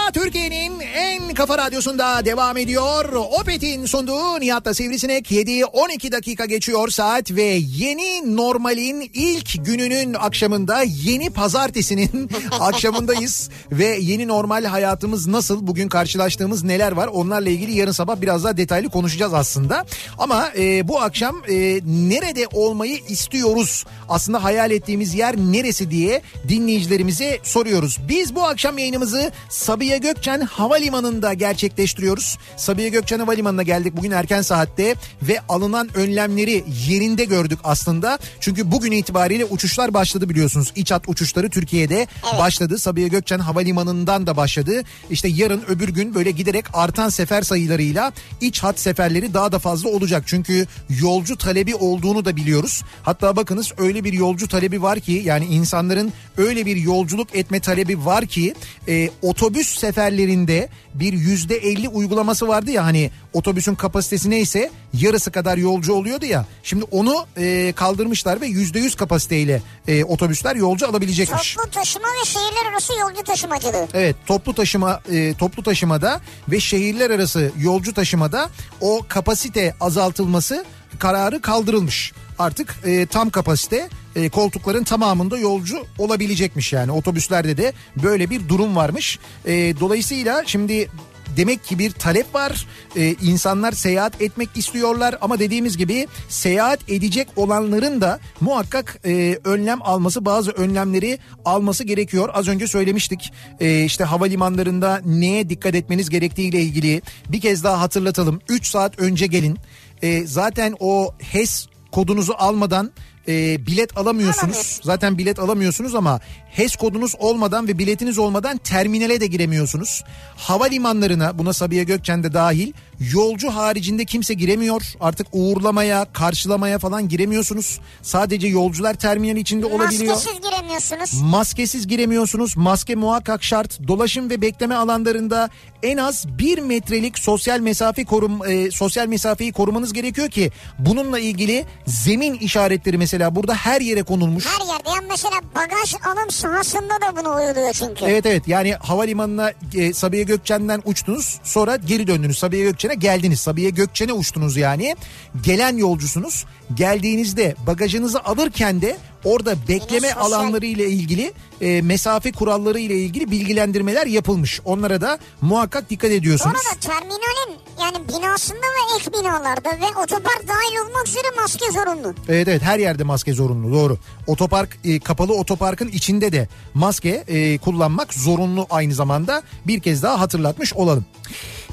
kafa radyosunda devam ediyor. Opet'in sunduğu Nihat'la Sivrisinek 7-12 dakika geçiyor saat ve yeni normalin ilk gününün akşamında yeni pazartesinin akşamındayız. Ve yeni normal hayatımız nasıl bugün karşılaştığımız neler var onlarla ilgili yarın sabah biraz daha detaylı konuşacağız aslında. Ama e, bu akşam e, nerede olmayı istiyoruz aslında hayal ettiğimiz yer neresi diye dinleyicilerimize soruyoruz. Biz bu akşam yayınımızı Sabiha Gökçen Havalimanı'nda gerçekleştiriyoruz. Sabiha Gökçen Havalimanı'na geldik bugün erken saatte ve alınan önlemleri yerinde gördük aslında. Çünkü bugün itibariyle uçuşlar başladı biliyorsunuz. İç hat uçuşları Türkiye'de başladı. Sabiha Gökçen Havalimanı'ndan da başladı. İşte yarın öbür gün böyle giderek artan sefer sayılarıyla iç hat seferleri daha da fazla olacak. Çünkü yolcu talebi olduğunu da biliyoruz. Hatta bakınız öyle bir yolcu talebi var ki yani insanların öyle bir yolculuk etme talebi var ki e, otobüs seferlerinde bir yüzde elli uygulaması vardı ya hani otobüsün kapasitesi neyse yarısı kadar yolcu oluyordu ya. Şimdi onu e, kaldırmışlar ve yüzde yüz kapasiteyle e, otobüsler yolcu alabilecekmiş. Toplu taşıma ve şehirler arası yolcu taşımacılığı. Evet toplu taşıma e, toplu taşımada ve şehirler arası yolcu taşımada o kapasite azaltılması kararı kaldırılmış. Artık e, tam kapasite e, koltukların tamamında yolcu olabilecekmiş yani otobüslerde de böyle bir durum varmış. E, dolayısıyla şimdi demek ki bir talep var. Ee, insanlar seyahat etmek istiyorlar ama dediğimiz gibi seyahat edecek olanların da muhakkak e, önlem alması bazı önlemleri alması gerekiyor. Az önce söylemiştik e, işte havalimanlarında neye dikkat etmeniz gerektiğiyle ilgili bir kez daha hatırlatalım. 3 saat önce gelin. E, zaten o HES kodunuzu almadan e, bilet alamıyorsunuz. Alamıyorsun. Zaten bilet alamıyorsunuz ama HES kodunuz olmadan ve biletiniz olmadan terminale de giremiyorsunuz. Havalimanlarına buna Sabiha Gökçen de dahil yolcu haricinde kimse giremiyor. Artık uğurlamaya, karşılamaya falan giremiyorsunuz. Sadece yolcular terminal içinde olabiliyor. Maskesiz giremiyorsunuz. Maskesiz giremiyorsunuz. Maske muhakkak şart. Dolaşım ve bekleme alanlarında en az bir metrelik sosyal mesafe korum e, sosyal mesafeyi korumanız gerekiyor ki bununla ilgili zemin işaretleri mesela burada her yere konulmuş. Her yerde yani mesela bagaj alım sahasında da bunu uyguluyor çünkü. Evet evet yani havalimanına e, Sabiha Gökçen'den uçtunuz sonra geri döndünüz Sabiha Gökçen'e geldiniz. Sabiha Gökçen'e uçtunuz yani gelen yolcusunuz geldiğinizde bagajınızı alırken de orada bekleme sosyal- alanları ile ilgili e, mesafe kuralları ile ilgili bilgilendirmeler yapılmış. Onlara da muhakkak dikkat Bu ediyorsunuz. arada terminalin yani binasında ve ek binalarda ve otopark dahil olmak üzere maske zorunlu. Evet evet her yerde maske zorunlu doğru. Otopark e, kapalı otoparkın içinde de maske e, kullanmak zorunlu aynı zamanda bir kez daha hatırlatmış olalım.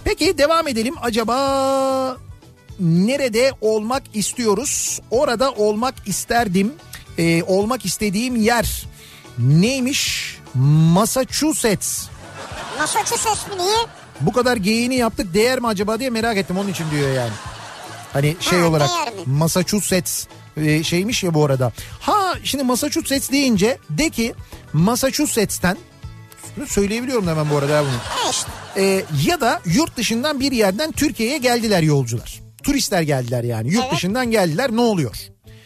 Peki devam edelim acaba nerede olmak istiyoruz? Orada olmak isterdim. E, olmak istediğim yer neymiş? Massachusetts. Massachusetts mi niye? Bu kadar geyiğini yaptık değer mi acaba diye merak ettim onun için diyor yani. Hani şey Ha, olarak? Massachusetts e, şeymiş ya bu arada. Ha şimdi Massachusetts deyince de ki Massachusetts'ten söyleyebiliyorum da hemen bu arada bunu. E işte. E, ya da yurt dışından bir yerden Türkiye'ye geldiler yolcular. Turistler geldiler yani. Yurt Evet. dışından geldiler ne oluyor?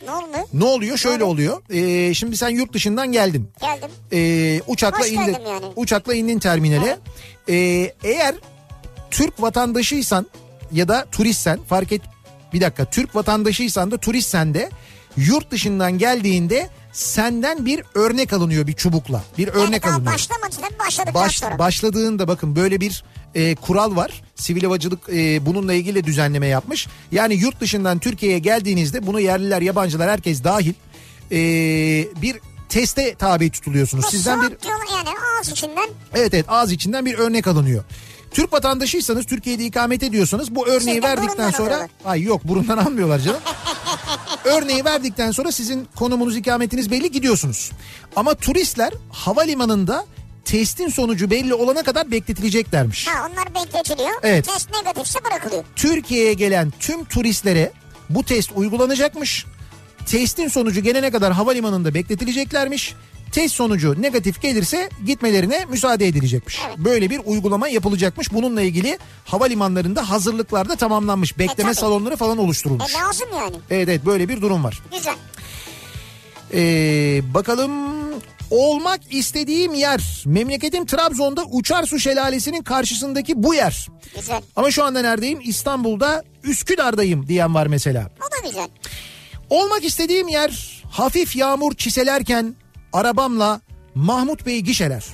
Ne oldu? Ne oluyor? Şöyle oluyor. E, şimdi sen yurt dışından geldin. Geldim. E, uçakla Hoş indin. yani. Uçakla indin terminale. E, eğer Türk vatandaşıysan ya da turistsen fark et bir dakika Türk vatandaşıysan da turistsen de yurt dışından geldiğinde senden bir örnek alınıyor bir çubukla. Bir Yani örnek daha alınıyor. başlamadı tabii başladıktan Baş, sonra. başladığında bakın böyle bir e, kural var. Sivil havacılık e, bununla ilgili düzenleme yapmış. Yani yurt dışından Türkiye'ye geldiğinizde bunu yerliler, yabancılar herkes dahil e, bir teste tabi tutuluyorsunuz. Sizden bir yani ağız içinden Evet evet ağız içinden bir örnek alınıyor. Türk vatandaşıysanız Türkiye'de ikamet ediyorsanız bu örneği Sizden verdikten sonra alıyorlar. ay yok burundan almıyorlar canım. örneği verdikten sonra sizin konumunuz ikametiniz belli gidiyorsunuz. Ama turistler havalimanında testin sonucu belli olana kadar bekletileceklermiş. Ha onlar bekletiliyor. Evet. Test negatifse bırakılıyor. Türkiye'ye gelen tüm turistlere bu test uygulanacakmış. Testin sonucu gelene kadar havalimanında bekletileceklermiş. Test sonucu negatif gelirse gitmelerine müsaade edilecekmiş. Böyle bir uygulama yapılacakmış. Bununla ilgili havalimanlarında hazırlıklar da tamamlanmış. Bekleme tabii. salonları falan oluşturulmuş. E lazım yani. Evet evet böyle bir durum var. Güzel. Ee, bakalım olmak istediğim yer memleketim Trabzon'da Uçarsu Şelalesi'nin karşısındaki bu yer. Güzel. Ama şu anda neredeyim? İstanbul'da Üsküdar'dayım diyen var mesela. O da güzel. Olmak istediğim yer hafif yağmur çiselerken arabamla Mahmut Bey gişeler.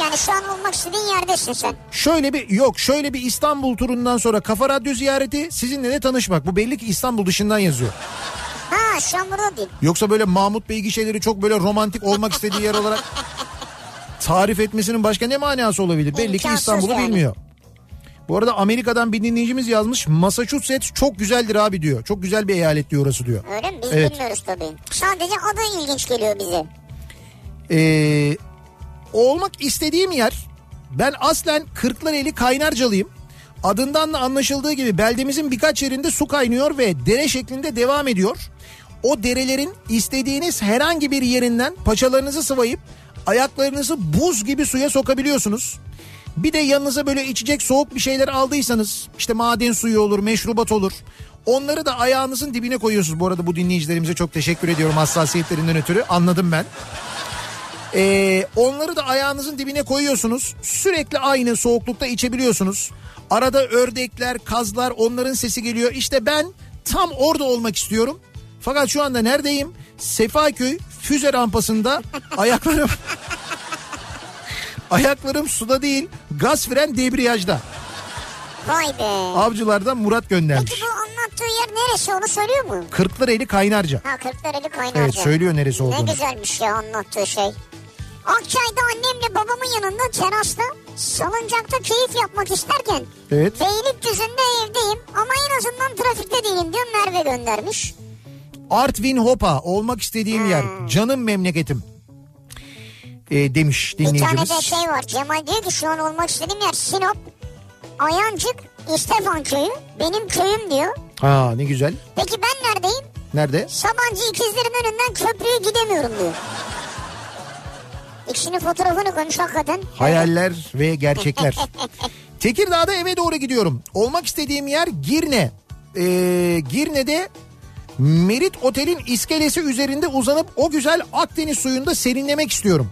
Yani şu an olmak istediğin yerdesin sen. Şöyle bir yok şöyle bir İstanbul turundan sonra Kafa Radyo ziyareti sizinle de tanışmak. Bu belli ki İstanbul dışından yazıyor. Ha şu an burada değil. Yoksa böyle Mahmut Bey gişeleri çok böyle romantik olmak istediği yer olarak tarif etmesinin başka ne manası olabilir? Belli ki İstanbul'u yani. bilmiyor. Bu arada Amerika'dan bir dinleyicimiz yazmış. Massachusetts çok güzeldir abi diyor. Çok güzel bir eyalet diyor orası diyor. Öyle mi? Biz Evet. bilmiyoruz tabii. Sadece adı ilginç geliyor bize. Ee, olmak istediğim yer ben aslen Kırklareli Kaynarcalıyım. Adından da anlaşıldığı gibi beldemizin birkaç yerinde su kaynıyor ve dere şeklinde devam ediyor. O derelerin istediğiniz herhangi bir yerinden paçalarınızı sıvayıp ayaklarınızı buz gibi suya sokabiliyorsunuz. Bir de yanınıza böyle içecek soğuk bir şeyler aldıysanız işte maden suyu olur, meşrubat olur. Onları da ayağınızın dibine koyuyorsunuz. Bu arada bu dinleyicilerimize çok teşekkür ediyorum hassasiyetlerinden ötürü. Anladım ben. Ee, onları da ayağınızın dibine koyuyorsunuz. Sürekli aynı soğuklukta içebiliyorsunuz. Arada ördekler, kazlar onların sesi geliyor. İşte ben tam orada olmak istiyorum. Fakat şu anda neredeyim? Sefaköy füze rampasında ayaklarım ayaklarım suda değil gaz fren debriyajda. Vay be. Avcılardan Murat göndermiş. Peki bu anlattığı yer neresi onu söylüyor mu? Kırklareli Kaynarca. Ha Kırklareli Kaynarca. Evet, söylüyor neresi olduğunu. Ne güzelmiş ya anlattığı şey. Akçay'da annemle babamın yanında terasta salıncakta keyif yapmak isterken Evet. Beylikdüzü'nde evdeyim ama en azından trafikte değilim diyor Merve göndermiş. Artvin Hopa olmak istediğim yer. Canım memleketim. Ee, demiş Bir tane dinleyicimiz. de şey var Cemal diyor ki şu an olmak istediğim yer Sinop, Ayancık, İstefan köyü benim köyüm diyor. Ha ne güzel. Peki ben neredeyim? Nerede? Sabancı ikizlerin önünden köprüye gidemiyorum diyor. İkisinin fotoğrafını koymuş hakikaten. Hayaller ve gerçekler. Tekirdağ'da eve doğru gidiyorum. Olmak istediğim yer Girne. Ee, Girne'de Merit Otel'in iskelesi üzerinde uzanıp o güzel Akdeniz suyunda serinlemek istiyorum.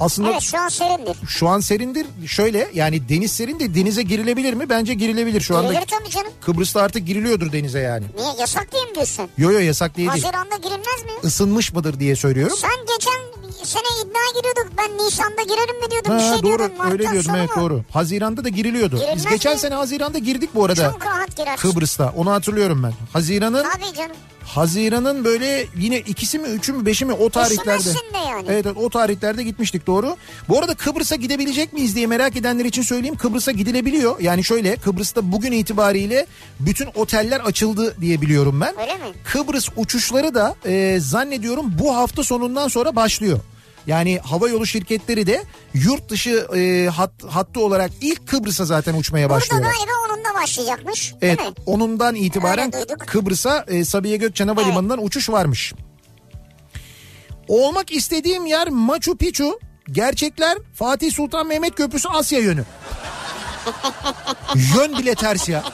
Aslında Evet şu an serindir. şu an serindir. Şöyle yani deniz serin de denize girilebilir mi? Bence girilebilir şu anda. Girilir tabii canım. Kıbrıs'ta artık giriliyordur denize yani. Niye yasak diye mi diyorsun? Yo yo yasak değil. değil. Haziran'da girilmez mi? Isınmış mıdır diye söylüyorum. Sen geçen sene iddia giriyorduk. Ben Nisan'da girerim mi diyordum. bir Ha, şey doğru diyordun. Mart'tan öyle diyordum evet doğru. Haziran'da da giriliyordu. Biz Girilmez geçen mi? sene Haziran'da girdik bu arada. Çok rahat girersin. Kıbrıs'ta onu hatırlıyorum ben. Haziran'ın Tabii canım. Haziran'ın böyle yine ikisi mi üçü mü beşi mi o tarihlerde. Yani. Evet, evet o tarihlerde gitmiştik doğru. Bu arada Kıbrıs'a gidebilecek miyiz diye merak edenler için söyleyeyim. Kıbrıs'a gidilebiliyor. Yani şöyle Kıbrıs'ta bugün itibariyle bütün oteller açıldı diye biliyorum ben. Öyle mi? Kıbrıs uçuşları da e, zannediyorum bu hafta sonundan sonra başlıyor. Yani hava yolu şirketleri de yurt dışı e, hat, hattı olarak ilk Kıbrıs'a zaten uçmaya Burada başlıyorlar. galiba onun da başlayacakmış. Evet mi? onundan itibaren. Kıbrıs'a e, Sabiha Gökçen Havalimanı'ndan uçuş varmış. Olmak istediğim yer Machu Picchu. Gerçekler Fatih Sultan Mehmet Köprüsü Asya yönü. Yön bile ters ya.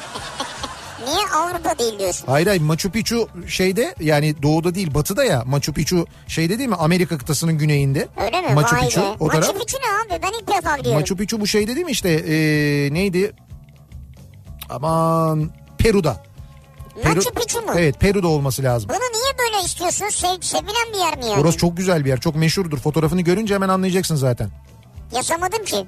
Niye Avrupa değil diyorsun? Hayır hayır Machu Picchu şeyde yani doğuda değil batıda ya. Machu Picchu şeyde değil mi Amerika kıtasının güneyinde. Öyle mi? Machu Vay Picchu be. o taraf. Machu Picchu ne abi? Ben ilk defa biliyorum. Machu Picchu bu şeyde değil mi işte e, neydi? Aman Peru'da. Machu Picchu mu? Evet Peru'da olması lazım. Bunu niye böyle istiyorsun? Sev, sevilen bir yer mi yani? Orası çok güzel bir yer. Çok meşhurdur. Fotoğrafını görünce hemen anlayacaksın zaten. Yazamadım ki.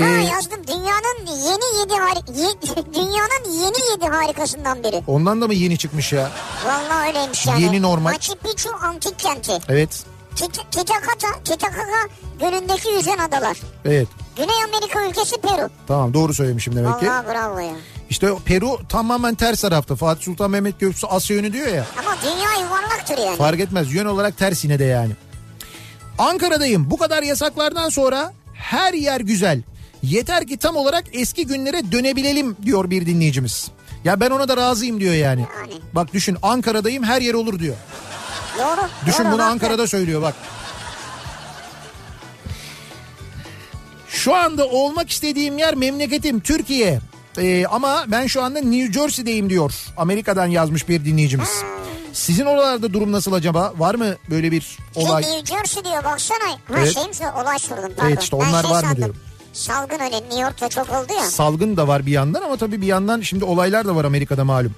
Ee, Ha yazdım. Dünyanın yeni yedi hari- ye- dünyanın yeni yedi harikasından biri. ondan da mı yeni çıkmış ya? Vallahi öyleymiş yani. Yeni normal. Machu Picchu antik kenti. Evet. Tit- Titicaca, Titicaca gölündeki yüzen adalar. Evet. Güney Amerika ülkesi Peru. Tamam doğru söylemişim demek ki. Vallahi bravo ya. İşte Peru tamamen ters tarafta. Fatih Sultan Mehmet Köprüsü Asya yönü diyor ya. Ama dünya yuvarlaktır yani. Fark etmez. Yön olarak ters yine de yani. Ankara'dayım. Bu kadar yasaklardan sonra her yer güzel. Yeter ki tam olarak eski günlere dönebilelim diyor bir dinleyicimiz. Ya ben ona da razıyım diyor yani. Yani. Bak düşün Ankara'dayım her yer olur diyor. Doğru. Düşün doğru, bunu haklı. Ankara'da söylüyor bak. Şu anda olmak istediğim yer memleketim Türkiye. Ee, ama ben şu anda New Jersey'deyim diyor. Amerika'dan yazmış bir dinleyicimiz. Sizin oralarda durum nasıl acaba? Var mı böyle bir olay? Şey, New Jersey diyor baksana. Ha Evet. şeyim şu olay sordum pardon. Evet, işte Ben onlar şey var mı sandım. diyorum. Salgın öyle New York'ta çok oldu ya. Salgın da var bir yandan ama tabii bir yandan şimdi olaylar da var Amerika'da malum.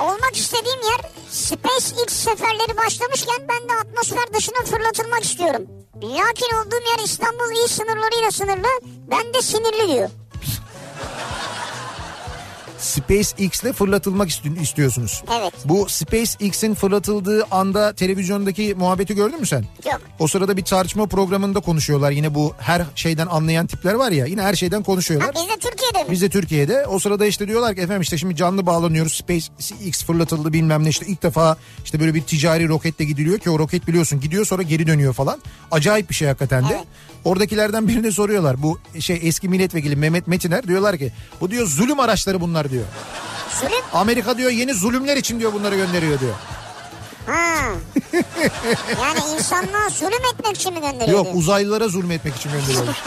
Olmak istediğim yer SpaceX seferleri başlamışken ben de atmosfer dışına fırlatılmak istiyorum. Lakin olduğum yer İstanbul il sınırlarıyla sınırlı. Ben de sinirli diyor. SpaceX'le fırlatılmak isti- istiyorsunuz. Evet. Bu SpaceX'in fırlatıldığı anda televizyondaki muhabbeti gördün mü sen? Yok. O sırada bir tartışma programında konuşuyorlar. Yine bu her şeyden anlayan tipler var ya yine her şeyden konuşuyorlar. Ha biz de Türkiye'de mi? Biz de Türkiye'de o sırada işte diyorlar ki efendim işte şimdi canlı bağlanıyoruz SpaceX fırlatıldı bilmem ne işte ilk defa işte böyle bir ticari roketle gidiliyor ki o roket biliyorsun gidiyor sonra geri dönüyor falan. Acayip bir şey hakikaten de. Evet. Oradakilerden birine soruyorlar bu şey eski milletvekili Mehmet Metiner diyorlar ki bu diyor zulüm araçları bunlar diyor. Zulüm. Amerika diyor yeni zulümler için diyor bunları gönderiyor diyor. Ha. yani insanlığa zulüm etmek için mi gönderiyor Yok diyor. uzaylılara zulmetmek için gönderiyorlar.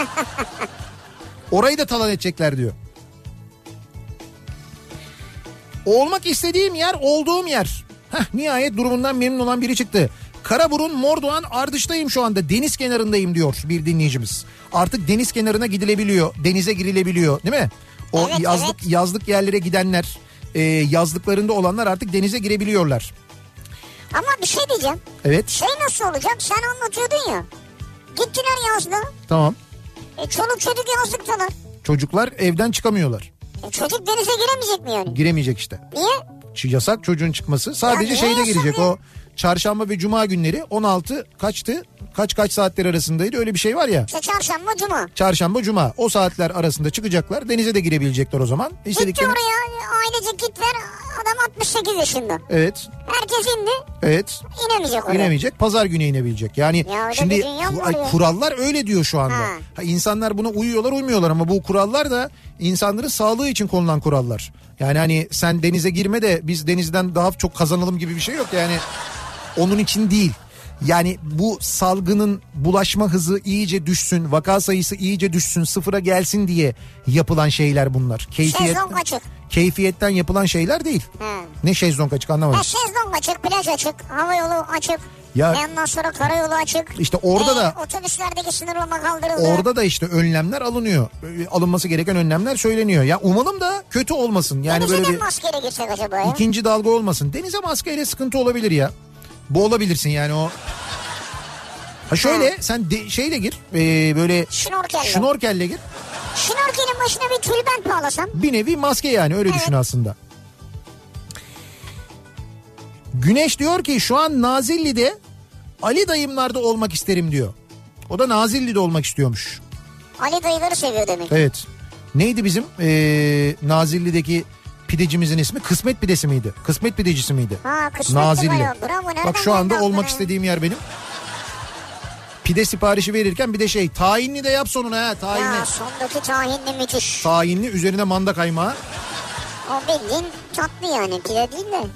Orayı da talan edecekler diyor. Olmak istediğim yer olduğum yer. Heh, nihayet durumundan memnun olan biri çıktı. Karaburun Mordoğan Ardış'tayım şu anda deniz kenarındayım diyor bir dinleyicimiz. Artık deniz kenarına gidilebiliyor denize girilebiliyor değil mi? O Evet, yazlık evet. yazlık yerlere gidenler e, yazlıklarında olanlar artık denize girebiliyorlar. Ama bir şey diyeceğim. Evet Şey nasıl olacak? Sen anlatıyordun ya. Gittiler yazda. tamam E, çoluk çocuk yazlıktalar. çocuklar evden çıkamıyorlar E, çocuk denize giremeyecek mi yani? giremeyecek işte. Niye? Yasak çocuğun çıkması. Sadece niye şeyde girecek ya? o çarşamba ve cuma günleri 16 kaçtı? Kaç kaç saatler arasındaydı öyle bir şey var ya. İşte çarşamba cuma. Çarşamba cuma o saatler arasında çıkacaklar denize de girebilecekler o zaman. Gitti İstediklerini... oraya ailece gittiler. Adam 68 yaşında. Evet Herkes indi. evet inemeyecek oraya. inemeyecek pazar günü inebilecek. Yani Ya şimdi kurallar öyle diyor şu anda. Ha. Ha, insanlar buna uyuyorlar uymuyorlar ama bu kurallar da insanların sağlığı için konulan kurallar. Yani hani sen denize girme de biz denizden daha çok kazanalım gibi bir şey yok yani onun için değil. Yani bu salgının bulaşma hızı iyice düşsün, vaka sayısı iyice düşsün, sıfıra gelsin diye yapılan şeyler bunlar. Keyfiyet, Şezlong açık. keyfiyetten yapılan şeyler değil. Ha. Ne şezlong açık anlamadım. Ha, şezlong açık, plaj açık, hava yolu açık. Ya- E ondan sonra karayolu açık. İşte orada E, da- Otobüslerdeki sınırlama kaldırıldı. Orada da işte önlemler alınıyor. Ee, Alınması gereken önlemler söyleniyor. Ya umalım da kötü olmasın. Yani Denize böyle bir maskeyle girsek acaba ya? ikinci dalga olmasın. Denize maskeyle sıkıntı olabilir ya. Boğulabilirsin yani o. Ha şöyle sen de, şeyle gir. ee, böyle Şnorkelle. şnorkelle gir. Şnorkelin başına bir tülbent bağlasam. Bir nevi maske yani öyle düşün aslında. Güneş diyor ki şu an Nazilli'de Ali dayımlarda olmak isterim diyor. O da Nazilli'de olmak istiyormuş. Ali dayıları seviyor demek. Evet. Neydi bizim ee, Nazilli'deki pidecimizin ismi? Kısmet pidesi miydi? Kısmet pidecisi miydi? Ha kısmetli Nazilli. Bravo Bak şu anda olmak aklına? istediğim yer benim. Pide siparişi verirken bir de şey tayinli de yap sonuna ha tayinli. Ya sondaki tahinli müthiş. Tayinli üzerine manda kaymağı. O bildiğin tatlı yani pide değil de.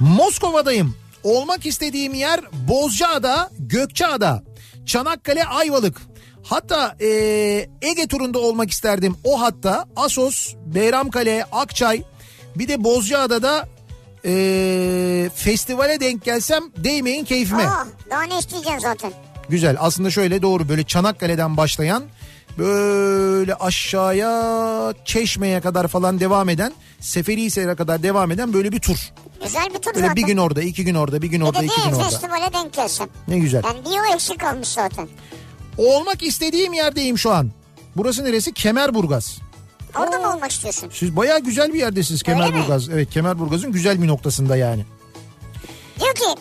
Moskova'dayım. Olmak istediğim yer Bozcaada, Gökçeada, Çanakkale, Ayvalık. Hatta eee, Ege turunda olmak isterdim. O hatta Asos, Beyramkale, Akçay bir de Bozcaada'da eee, festivale denk gelsem değmeyin keyfime. Aa, daha ne isteyeceksin zaten? Güzel aslında şöyle doğru böyle Çanakkale'den başlayan böyle aşağıya Çeşme'ye kadar falan devam eden Seferihisar'a kadar devam eden böyle bir tur. Güzel bir tur Böyle zaten. bir gün orada iki gün orada bir gün Bir orada iki gün orada. festivale denk gelsem. Ne güzel. Yani bir o eksik kalmış zaten. Olmak istediğim yerdeyim şu an. Burası neresi? Kemerburgaz. Orada mı olmak istiyorsun? Siz bayağı güzel bir yerdesiniz Öyle mi? Kemerburgaz. Evet Kemerburgaz'ın güzel bir noktasında yani. Diyor ki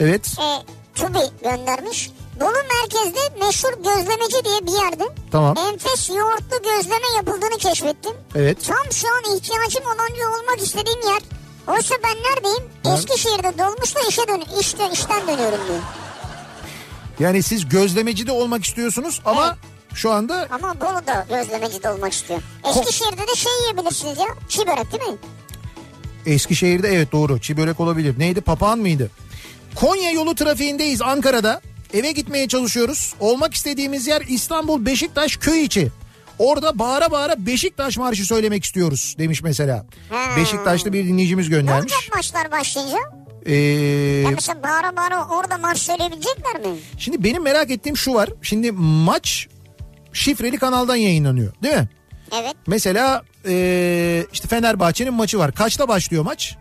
Evet e, Tubi göndermiş. Bolu merkezde meşhur gözlemeci diye bir yerde tamam enfes yoğurtlu gözleme yapıldığını keşfettim. evet. Tam şu an ihtiyacım olan olmak istediğim yer. Oysa ben neredeyim? Nerede? Eskişehir'de dolmuşla işe dön işte işten dönüyorum diyor. Yani siz gözlemeci de olmak istiyorsunuz ama şu anda Ama Bolu'da gözlemeci de olmak istiyor. Eskişehir'de de şey yiyebilirsiniz ya. Çiğ börek değil mi? Eskişehir'de evet doğru çiğ börek olabilir. Neydi papağan mıydı? Konya yolu trafiğindeyiz Ankara'da. Eve gitmeye çalışıyoruz. Olmak istediğimiz yer İstanbul Beşiktaş köy içi. Orada bağıra bağıra Beşiktaş marşı söylemek istiyoruz demiş mesela. Ha. Beşiktaşlı bir dinleyicimiz Ne göndermiş. olacak maçlar başlayınca? Ee, Ya mesela bağıra bağıra orada maç söyleyebilecekler mi? şimdi benim merak ettiğim şu var. Şimdi maç şifreli kanaldan yayınlanıyor değil mi? Evet. Mesela ee, işte Fenerbahçe'nin maçı var. Kaçta başlıyor maç?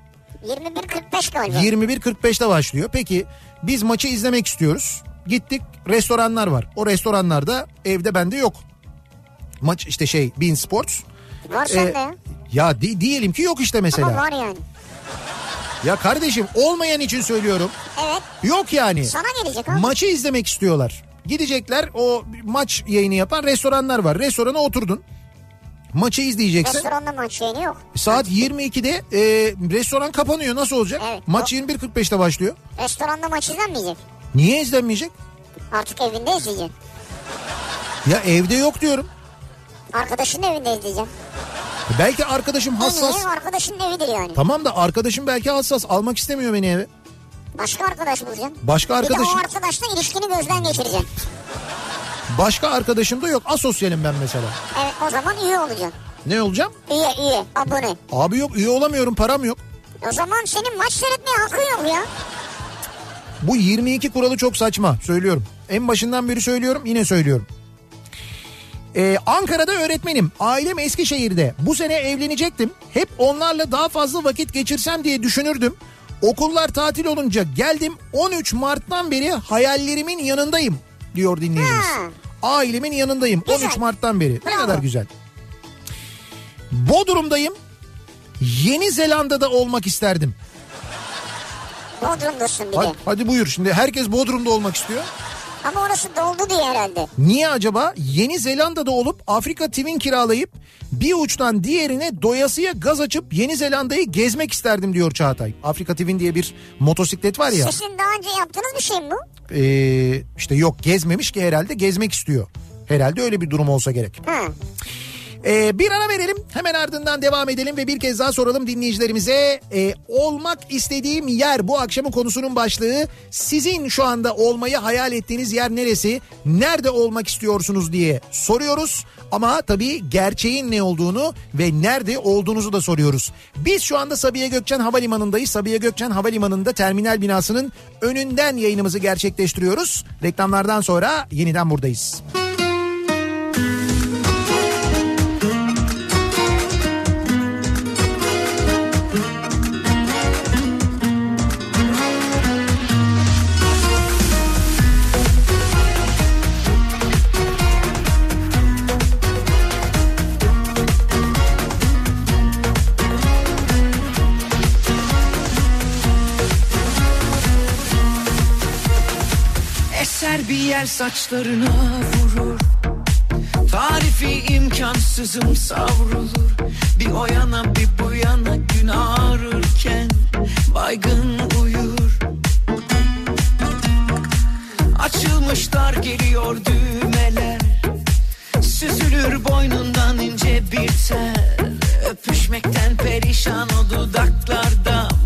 21.45 galiba. 21.45'te başlıyor. Peki biz maçı izlemek istiyoruz. Gittik restoranlar var. O restoranlarda evde bende yok. Maç işte şey Bean Sports. Var Ee, sende ya. ya di- diyelim ki yok işte mesela. Ama var yani. Ya kardeşim olmayan için söylüyorum. Evet. Yok yani. Sana gelecek ha. Maçı izlemek istiyorlar. Gidecekler o maç yayını yapan restoranlar var. Restorana oturdun. Maçı izleyeceksin. Restoranda maç yayını yok. Saat 22'de e, restoran kapanıyor. Nasıl olacak? Evet. Maç 21.45'te başlıyor. Restoranda maç izlenmeyecek. Niye izlenmeyecek? Artık evinde izleyeceksin. Ya evde yok diyorum. Arkadaşının evinde izleyeceksin. Belki arkadaşım hassas. iyi arkadaşının evidir yani. Tamam da arkadaşım belki hassas. Almak istemiyor beni eve. Başka arkadaş bulacaksın. Başka Bir de o arkadaşla ilişkini gözden geçireceksin. başka arkadaşım da yok. Asosyalim ben mesela. Evet o zaman üye olacaksın. Ne olacağım? Üye üye abone. Abi yok üye olamıyorum param yok. O zaman senin maç seyretmeye hakkın yok ya. Bu 22 kuralı çok saçma söylüyorum. En başından beri söylüyorum yine söylüyorum. Ee, Ankara'da öğretmenim. Ailem Eskişehir'de. Bu sene evlenecektim. Hep onlarla daha fazla vakit geçirsem diye düşünürdüm. Okullar tatil olunca geldim 13 Mart'tan beri hayallerimin yanındayım diyor dinleyicimiz. Ha. Ailemin yanındayım Güzel. 13 Mart'tan beri. Ne Bravo. kadar güzel. Bodrum'dayım. Yeni Zelanda'da olmak isterdim. Bodrum'dasın bir Hadi, de. hadi buyur şimdi herkes Bodrum'da olmak istiyor. Ama orası doldu diye herhalde. Niye acaba? Yeni Zelanda'da olup Afrika Twin kiralayıp bir uçtan diğerine doyasıya gaz açıp Yeni Zelanda'yı gezmek isterdim diyor Çağatay. Afrika Twin diye bir motosiklet var ya. Sizin daha önce yaptığınız bir şey mi bu? Ee, işte yok gezmemiş ki herhalde gezmek istiyor. Herhalde öyle bir durum olsa gerek. Ha. Ee, bir ara verelim hemen ardından devam edelim ve bir kez daha soralım dinleyicilerimize. Ee, olmak istediğim yer bu akşamın konusunun başlığı. Sizin şu anda olmayı hayal ettiğiniz yer neresi? Nerede olmak istiyorsunuz diye soruyoruz. Ama tabii gerçeğin ne olduğunu ve nerede olduğunuzu da soruyoruz. Biz şu anda Sabiha Gökçen Havalimanı'ndayız. Sabiha Gökçen Havalimanı'nda terminal binasının önünden yayınımızı gerçekleştiriyoruz. Reklamlardan sonra yeniden buradayız. Eser bir yer saçlarına vurur. Tarifi imkansızım savrulur. Bir o yana bir bu yana gün ağrırken Baygın uyur. Açılmışlar geliyor düğmeler. Süzülür boynundan ince bir tel Öpüşmekten perişan o dudaklarda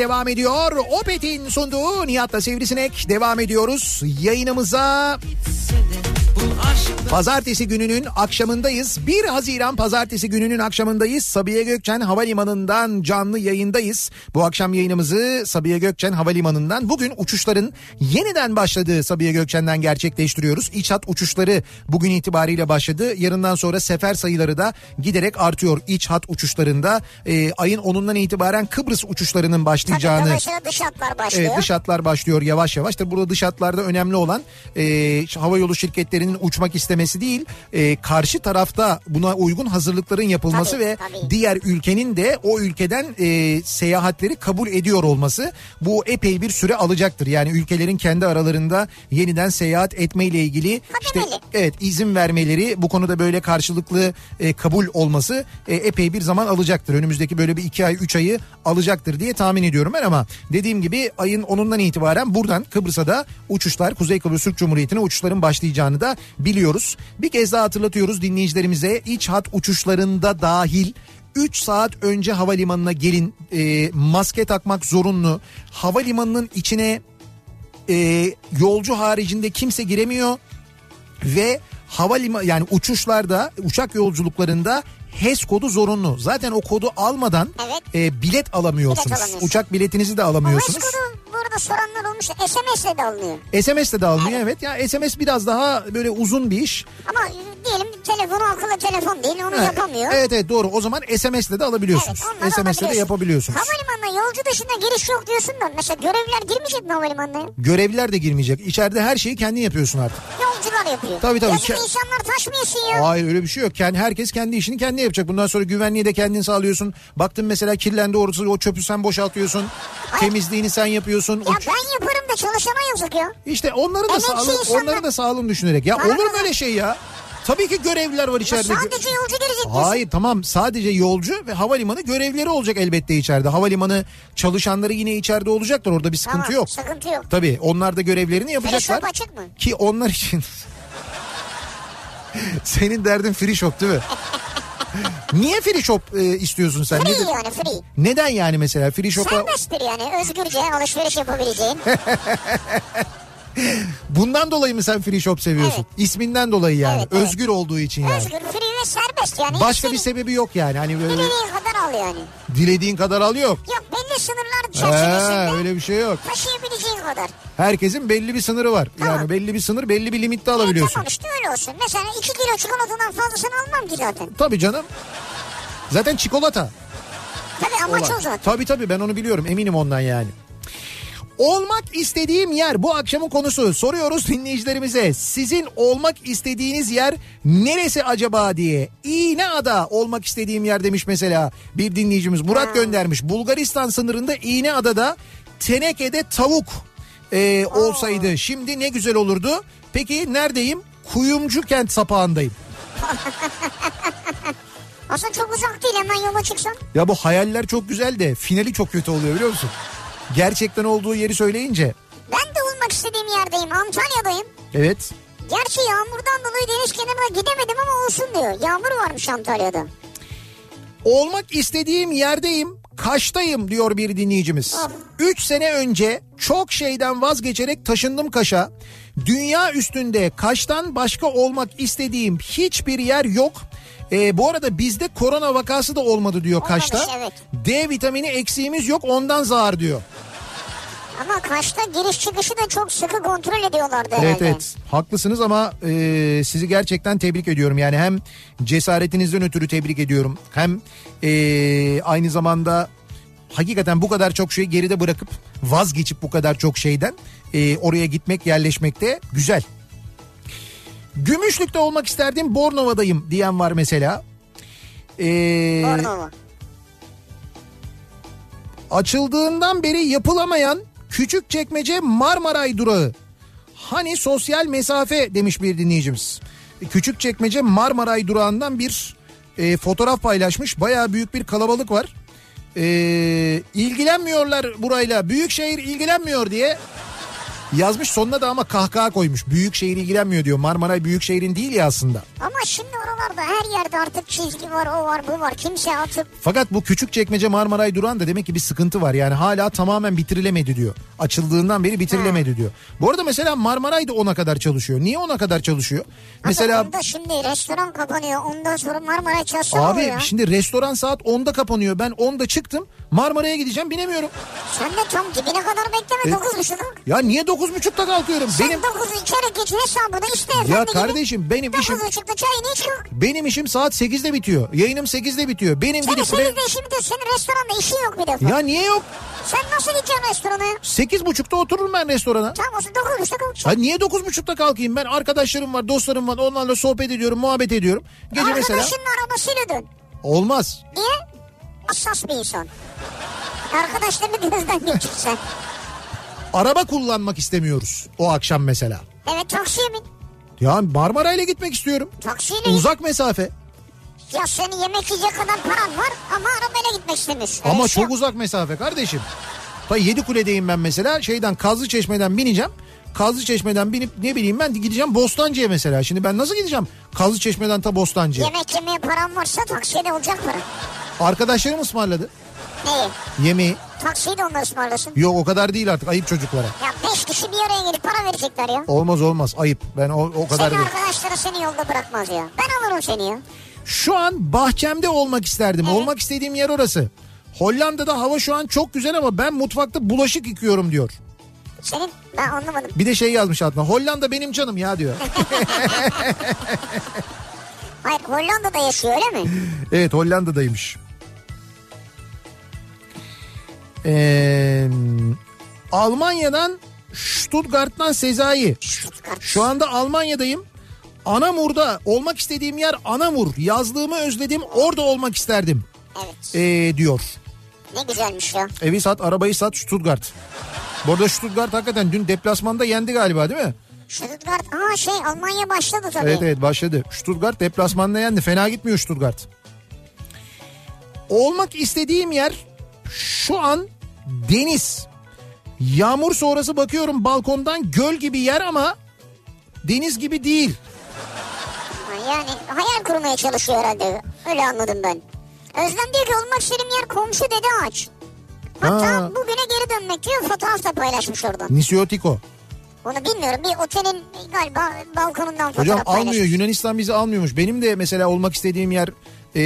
devam ediyor. Opet'in sunduğu Nihat'la Sivrisinek devam ediyoruz. Yayınımıza Pazartesi gününün akşamındayız. 1 Haziran pazartesi gününün akşamındayız. Sabiha Gökçen Havalimanı'ndan canlı yayındayız. Bu akşam yayınımızı Sabiha Gökçen Havalimanı'ndan bugün uçuşların yeniden başladığı Sabiha Gökçen'den gerçekleştiriyoruz. İç hat uçuşları bugün itibariyle başladı. Yarından sonra sefer sayıları da giderek artıyor. İç hat uçuşlarında e, ayın 10'undan itibaren Kıbrıs uçuşlarının Tabii başlayacağını dolayısıyla dış hatlar başlıyor. Evet dış hatlar başlıyor yavaş yavaş. Tabii burada dış hatlarda önemli olan e, hava yolu şirketlerinin uçmak istemesi değil. e, karşı tarafta buna uygun hazırlıkların yapılması Tabii, ve tabii. diğer ülkenin de o ülkeden e, seyahatleri kabul ediyor olması. Bu epey bir süre alacaktır. Yani ülkelerin kendi aralarında yeniden seyahat etme ile ilgili işte Kademeli. evet izin vermeleri bu konuda böyle karşılıklı e, kabul olması e, epey bir zaman alacaktır. Önümüzdeki böyle bir iki ay üç ayı alacaktır diye tahmin ediyorum ben ama dediğim gibi ayın 10'undan itibaren buradan Kıbrıs'a da uçuşlar Kuzey Kıbrıs Türk Cumhuriyeti'ne uçuşların başlayacağını da biliyoruz. Bir kez daha hatırlatıyoruz dinleyicilerimize iç hat uçuşlarında dahil 3 saat önce havalimanına gelin e, maske takmak zorunlu havalimanının içine e, yolcu haricinde kimse giremiyor ve havalima yani uçuşlarda uçak yolculuklarında HES kodu zorunlu. Zaten o kodu almadan Evet. e, bilet alamıyorsunuz. Bilet alamıyorsun. Uçak biletinizi de Ama alamıyorsunuz. Eskodu bu arada soranlar olmuş. SMS'le de alınıyor. SMS'le de alınıyor evet. Ya SMS biraz daha böyle uzun bir iş. Ama diyelim telefonu akıllı telefon değil onu Ha, yapamıyor. Evet evet doğru. O zaman SMS'le de alabiliyorsunuz. Evet, SMS'le de yapabiliyorsunuz. Havalimanına yolcu dışında giriş yok diyorsun da mesela görevliler girmeyecek mi havalimanına? Görevliler de girmeyecek. İçeride her şeyi kendin yapıyorsun artık. Yolcular yapıyor. Tabii, tabii. Yazık Ke- insanlar taşmıyorsun ya. Hayır öyle bir şey yok. Kendi, herkes kendi işini kendi yapacak. Bundan sonra güvenliği de kendin sağlıyorsun. Baktın mesela kirlendi orası o çöpü sen boşaltıyorsun. Temizliğini sen yapıyorsun. Ya Uç- ben yaparım da çalışana yazık ya. İşte onları da Emekçi sağlığın, insanlar- onları da sağlığını düşünerek. Ya Bana olur mu öyle şey ya? Tabii ki görevliler var Ya içeride. sadece yolcu diyorsun. Hayır tamam sadece yolcu ve havalimanı görevleri olacak elbette içeride. Havalimanı çalışanları yine içeride olacaklar orada bir sıkıntı Tamam, yok. Sıkıntı yok. Tabii onlar da görevlerini yapacaklar. shop açık mı? Ki onlar için... Senin derdin free shop değil mi? Niye free shop e, istiyorsun sen? Free Nedir- yani free. Neden yani mesela free shop'a Serbesttir yani özgürce alışveriş yapabileceğin. bundan dolayı mı sen free shop seviyorsun? Evet. İsminden dolayı yani. Evet, evet. Özgür olduğu için yani. Özgür, free ve serbest yani. Başka bir sebebi yok yani. Hani böyle Dilediğin kadar al yani. dilediğin kadar al yok. Yok belli sınırlar Ee, çerçevesinde öyle bir şey yok. taşıyabileceğin kadar. Herkesin belli bir sınırı var. Tamam. Yani belli bir sınır belli bir limitte E, alabiliyorsun. tamam işte öyle olsun. Mesela 2 kilo çikolatadan fazlasını almam ki zaten. Tabii canım. Zaten çikolata. Tabii amaç o zaten. Tabii tabii ben onu biliyorum eminim ondan yani. Olmak istediğim yer bu akşamın konusu. Soruyoruz dinleyicilerimize. Sizin olmak istediğiniz yer neresi acaba diye. İğneada olmak istediğim yer demiş mesela bir dinleyicimiz. Murat göndermiş. Bulgaristan sınırında İğneada'da tenekede tavuk e, olsaydı şimdi ne güzel olurdu. Peki neredeyim? Kuyumcu kent sapağındayım. Aslında çok uzak değil hemen yola çıksan. Ya bu hayaller çok güzel de finali çok kötü oluyor biliyor musun? Gerçekten olduğu yeri söyleyince. Ben de olmak istediğim yerdeyim. Antalya'dayım. Evet. Gerçi yağmurdan dolayı deniz kenarına gidemedim ama olsun diyor. Yağmur varmış Antalya'da. Olmak istediğim yerdeyim. Kaş'tayım diyor bir dinleyicimiz. 3 sene önce çok şeyden vazgeçerek taşındım Kaş'a. Dünya üstünde Kaş'tan başka olmak istediğim hiçbir yer yok. Ee, bu arada bizde korona vakası da olmadı diyor Olmamış, Kaş'ta. evet. D vitamini eksiğimiz yok ondan zar diyor. Ama Kaş'ta giriş çıkışı da çok sıkı kontrol ediyorlardı Evet herhalde. evet haklısınız ama e, sizi gerçekten tebrik ediyorum. Yani hem cesaretinizden ötürü tebrik ediyorum. Hem e, aynı zamanda hakikaten bu kadar çok şeyi geride bırakıp vazgeçip bu kadar çok şeyden e, oraya gitmek yerleşmek de güzel. Gümüşlük'te olmak isterdim Bornova'dayım diyen var mesela. E, Bornova. açıldığından beri yapılamayan Küçükçekmece Marmaray durağı. Hani sosyal mesafe demiş bir dinleyicimiz. Küçükçekmece Marmaray durağından bir e, fotoğraf paylaşmış. Baya büyük bir kalabalık var. E, ilgilenmiyorlar burayla. Büyükşehir ilgilenmiyor diye yazmış. Sonuna da ama kahkaha koymuş. Büyükşehir ilgilenmiyor diyor. Marmaray Büyükşehir'in değil ya aslında. Ama şimdi oralarda her yerde artık çizgi var, o var, bu var. Kimse atıp Fakat bu küçük çekmece Marmaray Duran da demek ki bir sıkıntı var. Yani hala tamamen bitirilemedi diyor. Açıldığından beri bitirilemedi diyor. Bu arada mesela Marmaray da ona kadar çalışıyor. Niye ona kadar çalışıyor? Mesela... Mesela onda şimdi restoran kapanıyor. Ondan sonra Marmara çalışsa abi ya. şimdi restoran saat 10'da kapanıyor. Ben 10'da çıktım. Marmaray'a gideceğim binemiyorum. Sen de tam dibine kadar bekleme. E, Dokuz buçuk. Ya niye 9.30'da kalkıyorum? Sen Benim dokuzu içeri geç hesabını efendi ya gibi. kardeşim benim işim Dokuz buçukta çayını iç kalk. benim işim saat 8'de bitiyor. Yayınım 8'de bitiyor. Benim Senin gidip sekizde re- işin bitiyor. Senin restoranda işin yok bir defa. ya niye yok? Sen nasıl gideceksin restorana ya? 8.30'da otururum ben restorana. Tamam olsun dokuz buçukta kalk. Ha niye 9.30'da kalkayım ben arkadaşlarım var dostlarım var onlarla sohbet ediyorum muhabbet ediyorum. Gece mesela Arkadaşının arabasıyla dön. olmaz. Niye? Hassas bir insan. Arkadaşlarını gözden geçirsen. Araba kullanmak istemiyoruz o akşam mesela. Evet taksiye bin. Ya Marmara ile gitmek istiyorum. Taksiyle. Uzak mesafe Ya senin yemek yiyecek kadar paran var ama arabayla gitmek istemiyorsun. Ama çok yok. uzak mesafe kardeşim. Ta yedi kuledeyim ben mesela şeyden Kazlı Çeşme'den bineceğim. Kazlı Çeşme'den binip ne bileyim ben gideceğim Bostancı'ya mesela. Şimdi ben nasıl gideceğim Kazlı Çeşme'den ta Bostancı'ya? Yemek yemeye paran varsa taksiye de olacak para. Arkadaşlarım ısmarladı Neyi? yemeği. Taksiyi de onlar ısmarlasın. Yok o kadar değil artık ayıp çocuklara. Ya beş kişi bir araya gelip para verecekler ya. Olmaz olmaz ayıp. Ben o, o kadar Senin değil. arkadaşları seni yolda bırakmaz ya. Ben alırım seni ya. Şu an bahçemde olmak isterdim. Evet. Olmak istediğim yer orası. Hollanda'da hava şu an çok güzel ama ben mutfakta bulaşık yıkıyorum diyor. Senin ben anlamadım. Bir de şey yazmış altına. Hollanda benim canım ya diyor. Hayır Hollanda'da yaşıyor öyle mi? evet Hollanda'daymış. Ee, Almanya'dan Stuttgart'tan Sezai. Şu anda Almanya'dayım. Anamur'da olmak istediğim yer Anamur. Yazlığımı özledim orada olmak isterdim Evet. ee, diyor. Ne güzelmiş ya. Evi sat, arabayı sat Stuttgart. Bu arada Stuttgart hakikaten dün deplasmanda yendi galiba değil mi? Stuttgart. Aa şey Almanya başladı tabii. Evet evet başladı. Stuttgart deplasmanda yendi. Fena gitmiyor Stuttgart. Olmak istediğim yer şu an deniz. Yağmur sonrası bakıyorum balkondan göl gibi yer ama deniz gibi değil. Yani hayal kurmaya çalışıyor herhalde. Öyle anladım ben. Özlem diyor ki olmak istediğim yer komşu dede ağaç. Hatta Ha. bugüne geri dönmek diyor fotoğraf da paylaşmış oradan. Nisiotiko. Onu bilmiyorum bir otelin galiba balkonundan fotoğraf Hocam paylaşmış. almıyor Yunanistan bizi almıyormuş. Benim de mesela olmak istediğim yer e,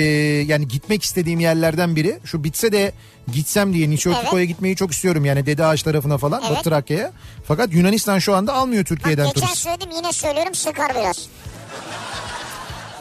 yani gitmek istediğim yerlerden biri. Şu bitse de gitsem diye Nisiotiko'ya gitmeyi çok istiyorum. Yani Dede Ağaç tarafına falan Evet. bak Trakya'ya. Fakat Yunanistan şu anda almıyor Bak, Türkiye'den geçen turist. söyledim yine söylüyorum sıkar biraz.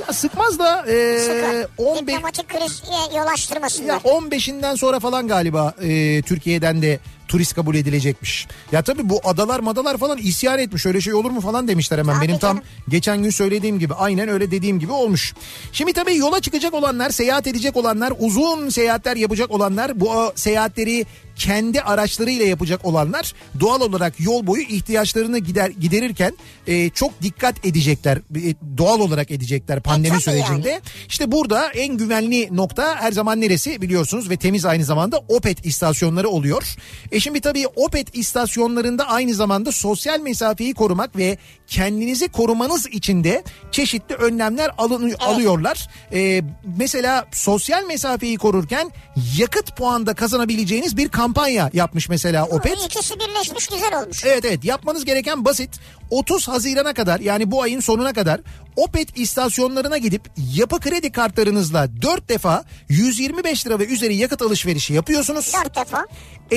Ya sıkmaz da e, Sıkar. 15 Diplomatik krize yol açtırmasınlar. ya 15'inden sonra falan galiba e, Türkiye'den de turist kabul edilecekmiş. Ya tabii bu adalar madalar falan isyan etmiş öyle şey olur mu falan demişler hemen. Tabii Benim tam canım. geçen gün söylediğim gibi aynen öyle dediğim gibi olmuş. Şimdi tabii yola çıkacak olanlar, seyahat edecek olanlar, uzun seyahatler yapacak olanlar, bu seyahatleri kendi araçlarıyla yapacak olanlar doğal olarak yol boyu ihtiyaçlarını gider giderirken e, çok dikkat edecekler. E, doğal olarak edecekler pandemi tabii sürecinde. yani. İşte burada en güvenli nokta her zaman neresi biliyorsunuz ve temiz aynı zamanda Opet istasyonları oluyor. E şimdi tabii Opet istasyonlarında aynı zamanda sosyal mesafeyi korumak ve kendinizi korumanız için de çeşitli önlemler alın, alıyorlar. E, mesela sosyal mesafeyi korurken yakıt puanda kazanabileceğiniz bir kampanya yapmış mesela Opet. Bu ikisi birleşmiş güzel olmuş. Evet evet yapmanız gereken basit. 30 Haziran'a kadar yani bu ayın sonuna kadar Opet istasyonlarına gidip yapı kredi kartlarınızla 4 defa 125 lira ve üzeri yakıt alışverişi yapıyorsunuz. Dört defa.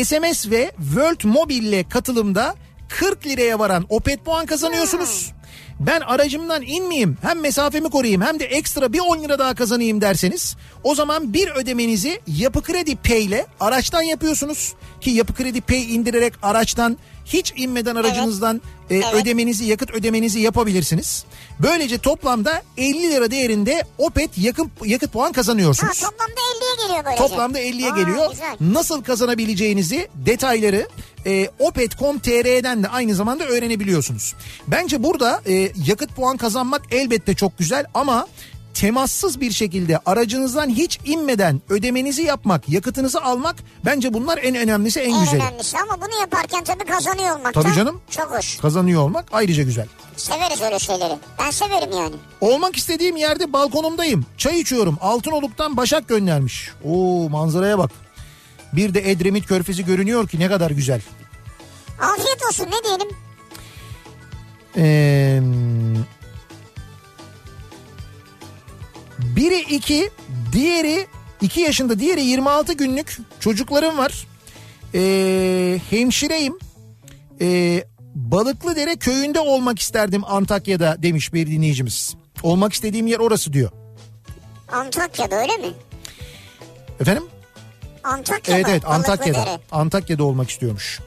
SMS ve World Mobile ile katılımda 40 liraya varan Opet puan kazanıyorsunuz. Ben aracımdan inmeyeyim hem mesafemi koruyayım hem de ekstra bir 10 lira daha kazanayım derseniz o zaman bir ödemenizi Yapı Kredi Pay ile araçtan yapıyorsunuz ki Yapı Kredi Pay indirerek araçtan hiç inmeden aracınızdan e, ödemenizi yakıt ödemenizi yapabilirsiniz. Böylece toplamda 50 lira değerinde Opet yakın yakıt puan Ha, kazanıyorsunuz. toplamda 50'ye geliyor böylece. Toplamda 50'ye Aa, geliyor. Güzel. Nasıl kazanabileceğinizi detayları e, opet.com.tr'den de aynı zamanda öğrenebiliyorsunuz. Bence burada e, yakıt puan kazanmak elbette çok güzel ama temassız bir şekilde aracınızdan hiç inmeden ödemenizi yapmak, yakıtınızı almak bence bunlar en önemlisi en En güzeli. önemlisi ama bunu yaparken tabii kazanıyor olmak. Tabii canım. Çok hoş. Kazanıyor olmak ayrıca güzel. Severiz öyle şeyleri. Ben severim yani. Olmak istediğim yerde balkonumdayım. Çay içiyorum. Altınoluk'tan Başak göndermiş. Oo manzaraya bak. Bir de Edremit Körfezi görünüyor ki ne kadar güzel. Afiyet olsun ne diyelim. Ee, biri iki, diğeri iki yaşında, diğeri 26 günlük çocuklarım var. Ee, hemşireyim. Ee, Balıklıdere köyünde olmak isterdim Antakya'da demiş bir dinleyicimiz. Olmak istediğim yer orası diyor. Antakya'da öyle mi? Efendim? Antakya'da. Evet evet Antakya'da. Balıklıdere. Antakya'da olmak istiyormuş.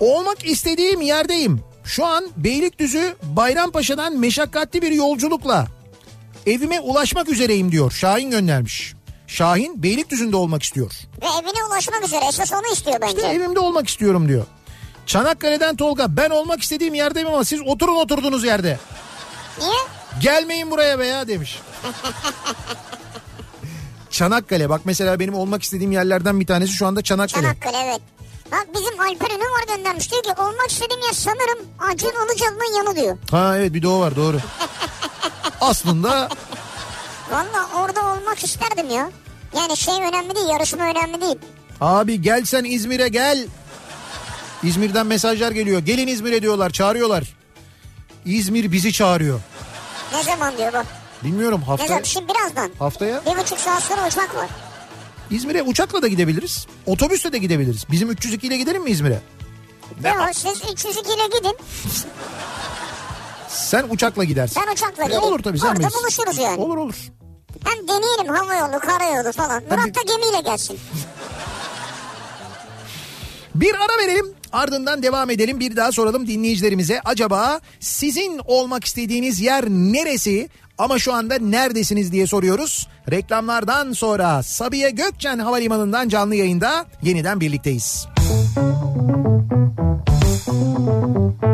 Olmak istediğim yerdeyim. Şu an Beylikdüzü Bayrampaşa'dan meşakkatli bir yolculukla evime ulaşmak üzereyim diyor. Şahin göndermiş. Şahin Beylikdüzü'nde olmak istiyor. Ve evine ulaşmak üzere. Esas onu istiyor bence. İşte evimde olmak istiyorum diyor. Çanakkale'den Tolga ben olmak istediğim yerdeyim ama siz oturun oturduğunuz yerde. Niye? Gelmeyin buraya be ya demiş. Çanakkale bak mesela benim olmak istediğim yerlerden bir tanesi şu anda Çanakkale. Çanakkale evet. Bak bizim Alper Ünlü var göndermiş. Diyor ki olmak istediğim yer sanırım Acun Ilıcalı'nın yanı diyor. Ha evet bir de o var doğru. Aslında Valla orada olmak isterdim ya. Yani şey önemli değil yarışma önemli değil. abi gel sen İzmir'e gel. İzmir'den mesajlar geliyor. Gelin İzmir'e diyorlar çağırıyorlar. İzmir bizi çağırıyor. Ne zaman diyor bak. Bilmiyorum Ne hafta zaman? Şimdi birazdan. haftaya Bir buçuk saat sonra uçak var. İzmir'e uçakla da gidebiliriz. Otobüsle de gidebiliriz. Bizim 302 ile gidelim mi İzmir'e? Yok siz 302 ile gidin. Sen uçakla gidersin. Ben uçakla geleyim. olur tabii sen Orada buluşuruz yani. Olur olur. Hem deneyelim hava yolu, karayolu falan. Murat da gemiyle gelsin. Bir ara verelim ardından devam edelim bir daha soralım dinleyicilerimize. Acaba sizin olmak istediğiniz yer neresi? Ama şu anda neredesiniz diye soruyoruz. Reklamlardan sonra Sabiha Gökçen Havalimanı'ndan canlı yayında yeniden birlikteyiz. Kafa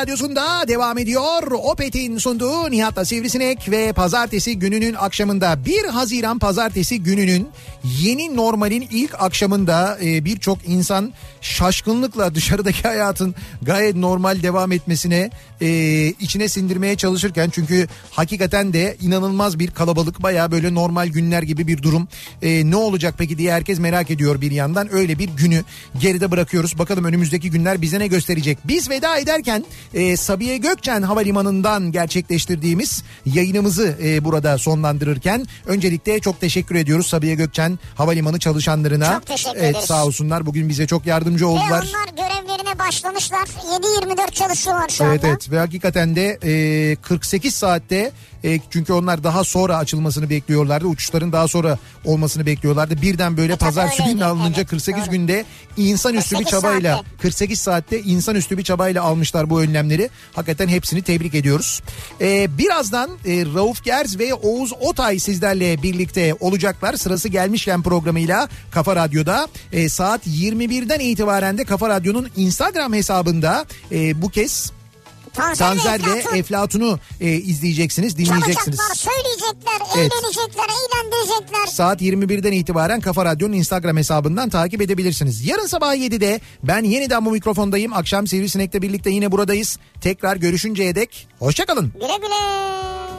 radyosunda devam ediyor. Opet'in sunduğu Nihat'la Sivrisinek ve pazartesi gününün akşamında 1 Haziran pazartesi gününün yeni normalin ilk akşamında e, birçok insan şaşkınlıkla dışarıdaki hayatın gayet normal devam etmesine e, içine sindirmeye çalışırken çünkü hakikaten de inanılmaz bir kalabalık baya böyle normal günler gibi bir durum. E, ne olacak peki diye herkes merak ediyor bir yandan. Öyle bir günü geride bırakıyoruz. Bakalım önümüzdeki günler bize ne gösterecek. Biz veda ederken e, Sabiha Gökçen Havalimanı'ndan gerçekleştirdiğimiz yayınımızı e, burada sonlandırırken öncelikle çok teşekkür ediyoruz Sabiha Gökçen Havalimanı çalışanlarına. Çok teşekkür evet, ederiz. Sağ olsunlar bugün bize çok yardımcı Ve oldular. onlar görevlerine başlamışlar. 7-24 çalışıyorlar şu Evet anda. evet ve hakikaten de e, 48 saatte e, çünkü onlar daha sonra açılmasını bekliyorlardı. Uçuşların daha sonra olmasını bekliyorlardı. Birden böyle E, pazartesi öyleydi, günü alınınca evet, 48 doğru. günde insanüstü bir 48 çabayla saatte. 48 saatte insanüstü bir çabayla almışlar bu önlemleri. Hakikaten hepsini tebrik ediyoruz. E, birazdan e, Rauf Gerz ve Oğuz Otay sizlerle birlikte olacaklar. Sırası gelmişken programıyla Kafa Radyo'da e, saat 21'den itibaren de Kafa Radyo'nun Instagram hesabında e, bu kez Tanzer, Tanzer ve Eflatun Eflatun'u e, izleyeceksiniz, dinleyeceksiniz. Çalacaklar, söyleyecekler, Evet. eğlenecekler, eğlendirecekler. Saat 21'den itibaren Kafa Radyo'nun Instagram hesabından takip edebilirsiniz. Yarın sabah 7'de ben yeniden bu mikrofondayım. Akşam Sivrisinek'le birlikte yine buradayız. Tekrar görüşünceye dek hoşçakalın. Güle güle.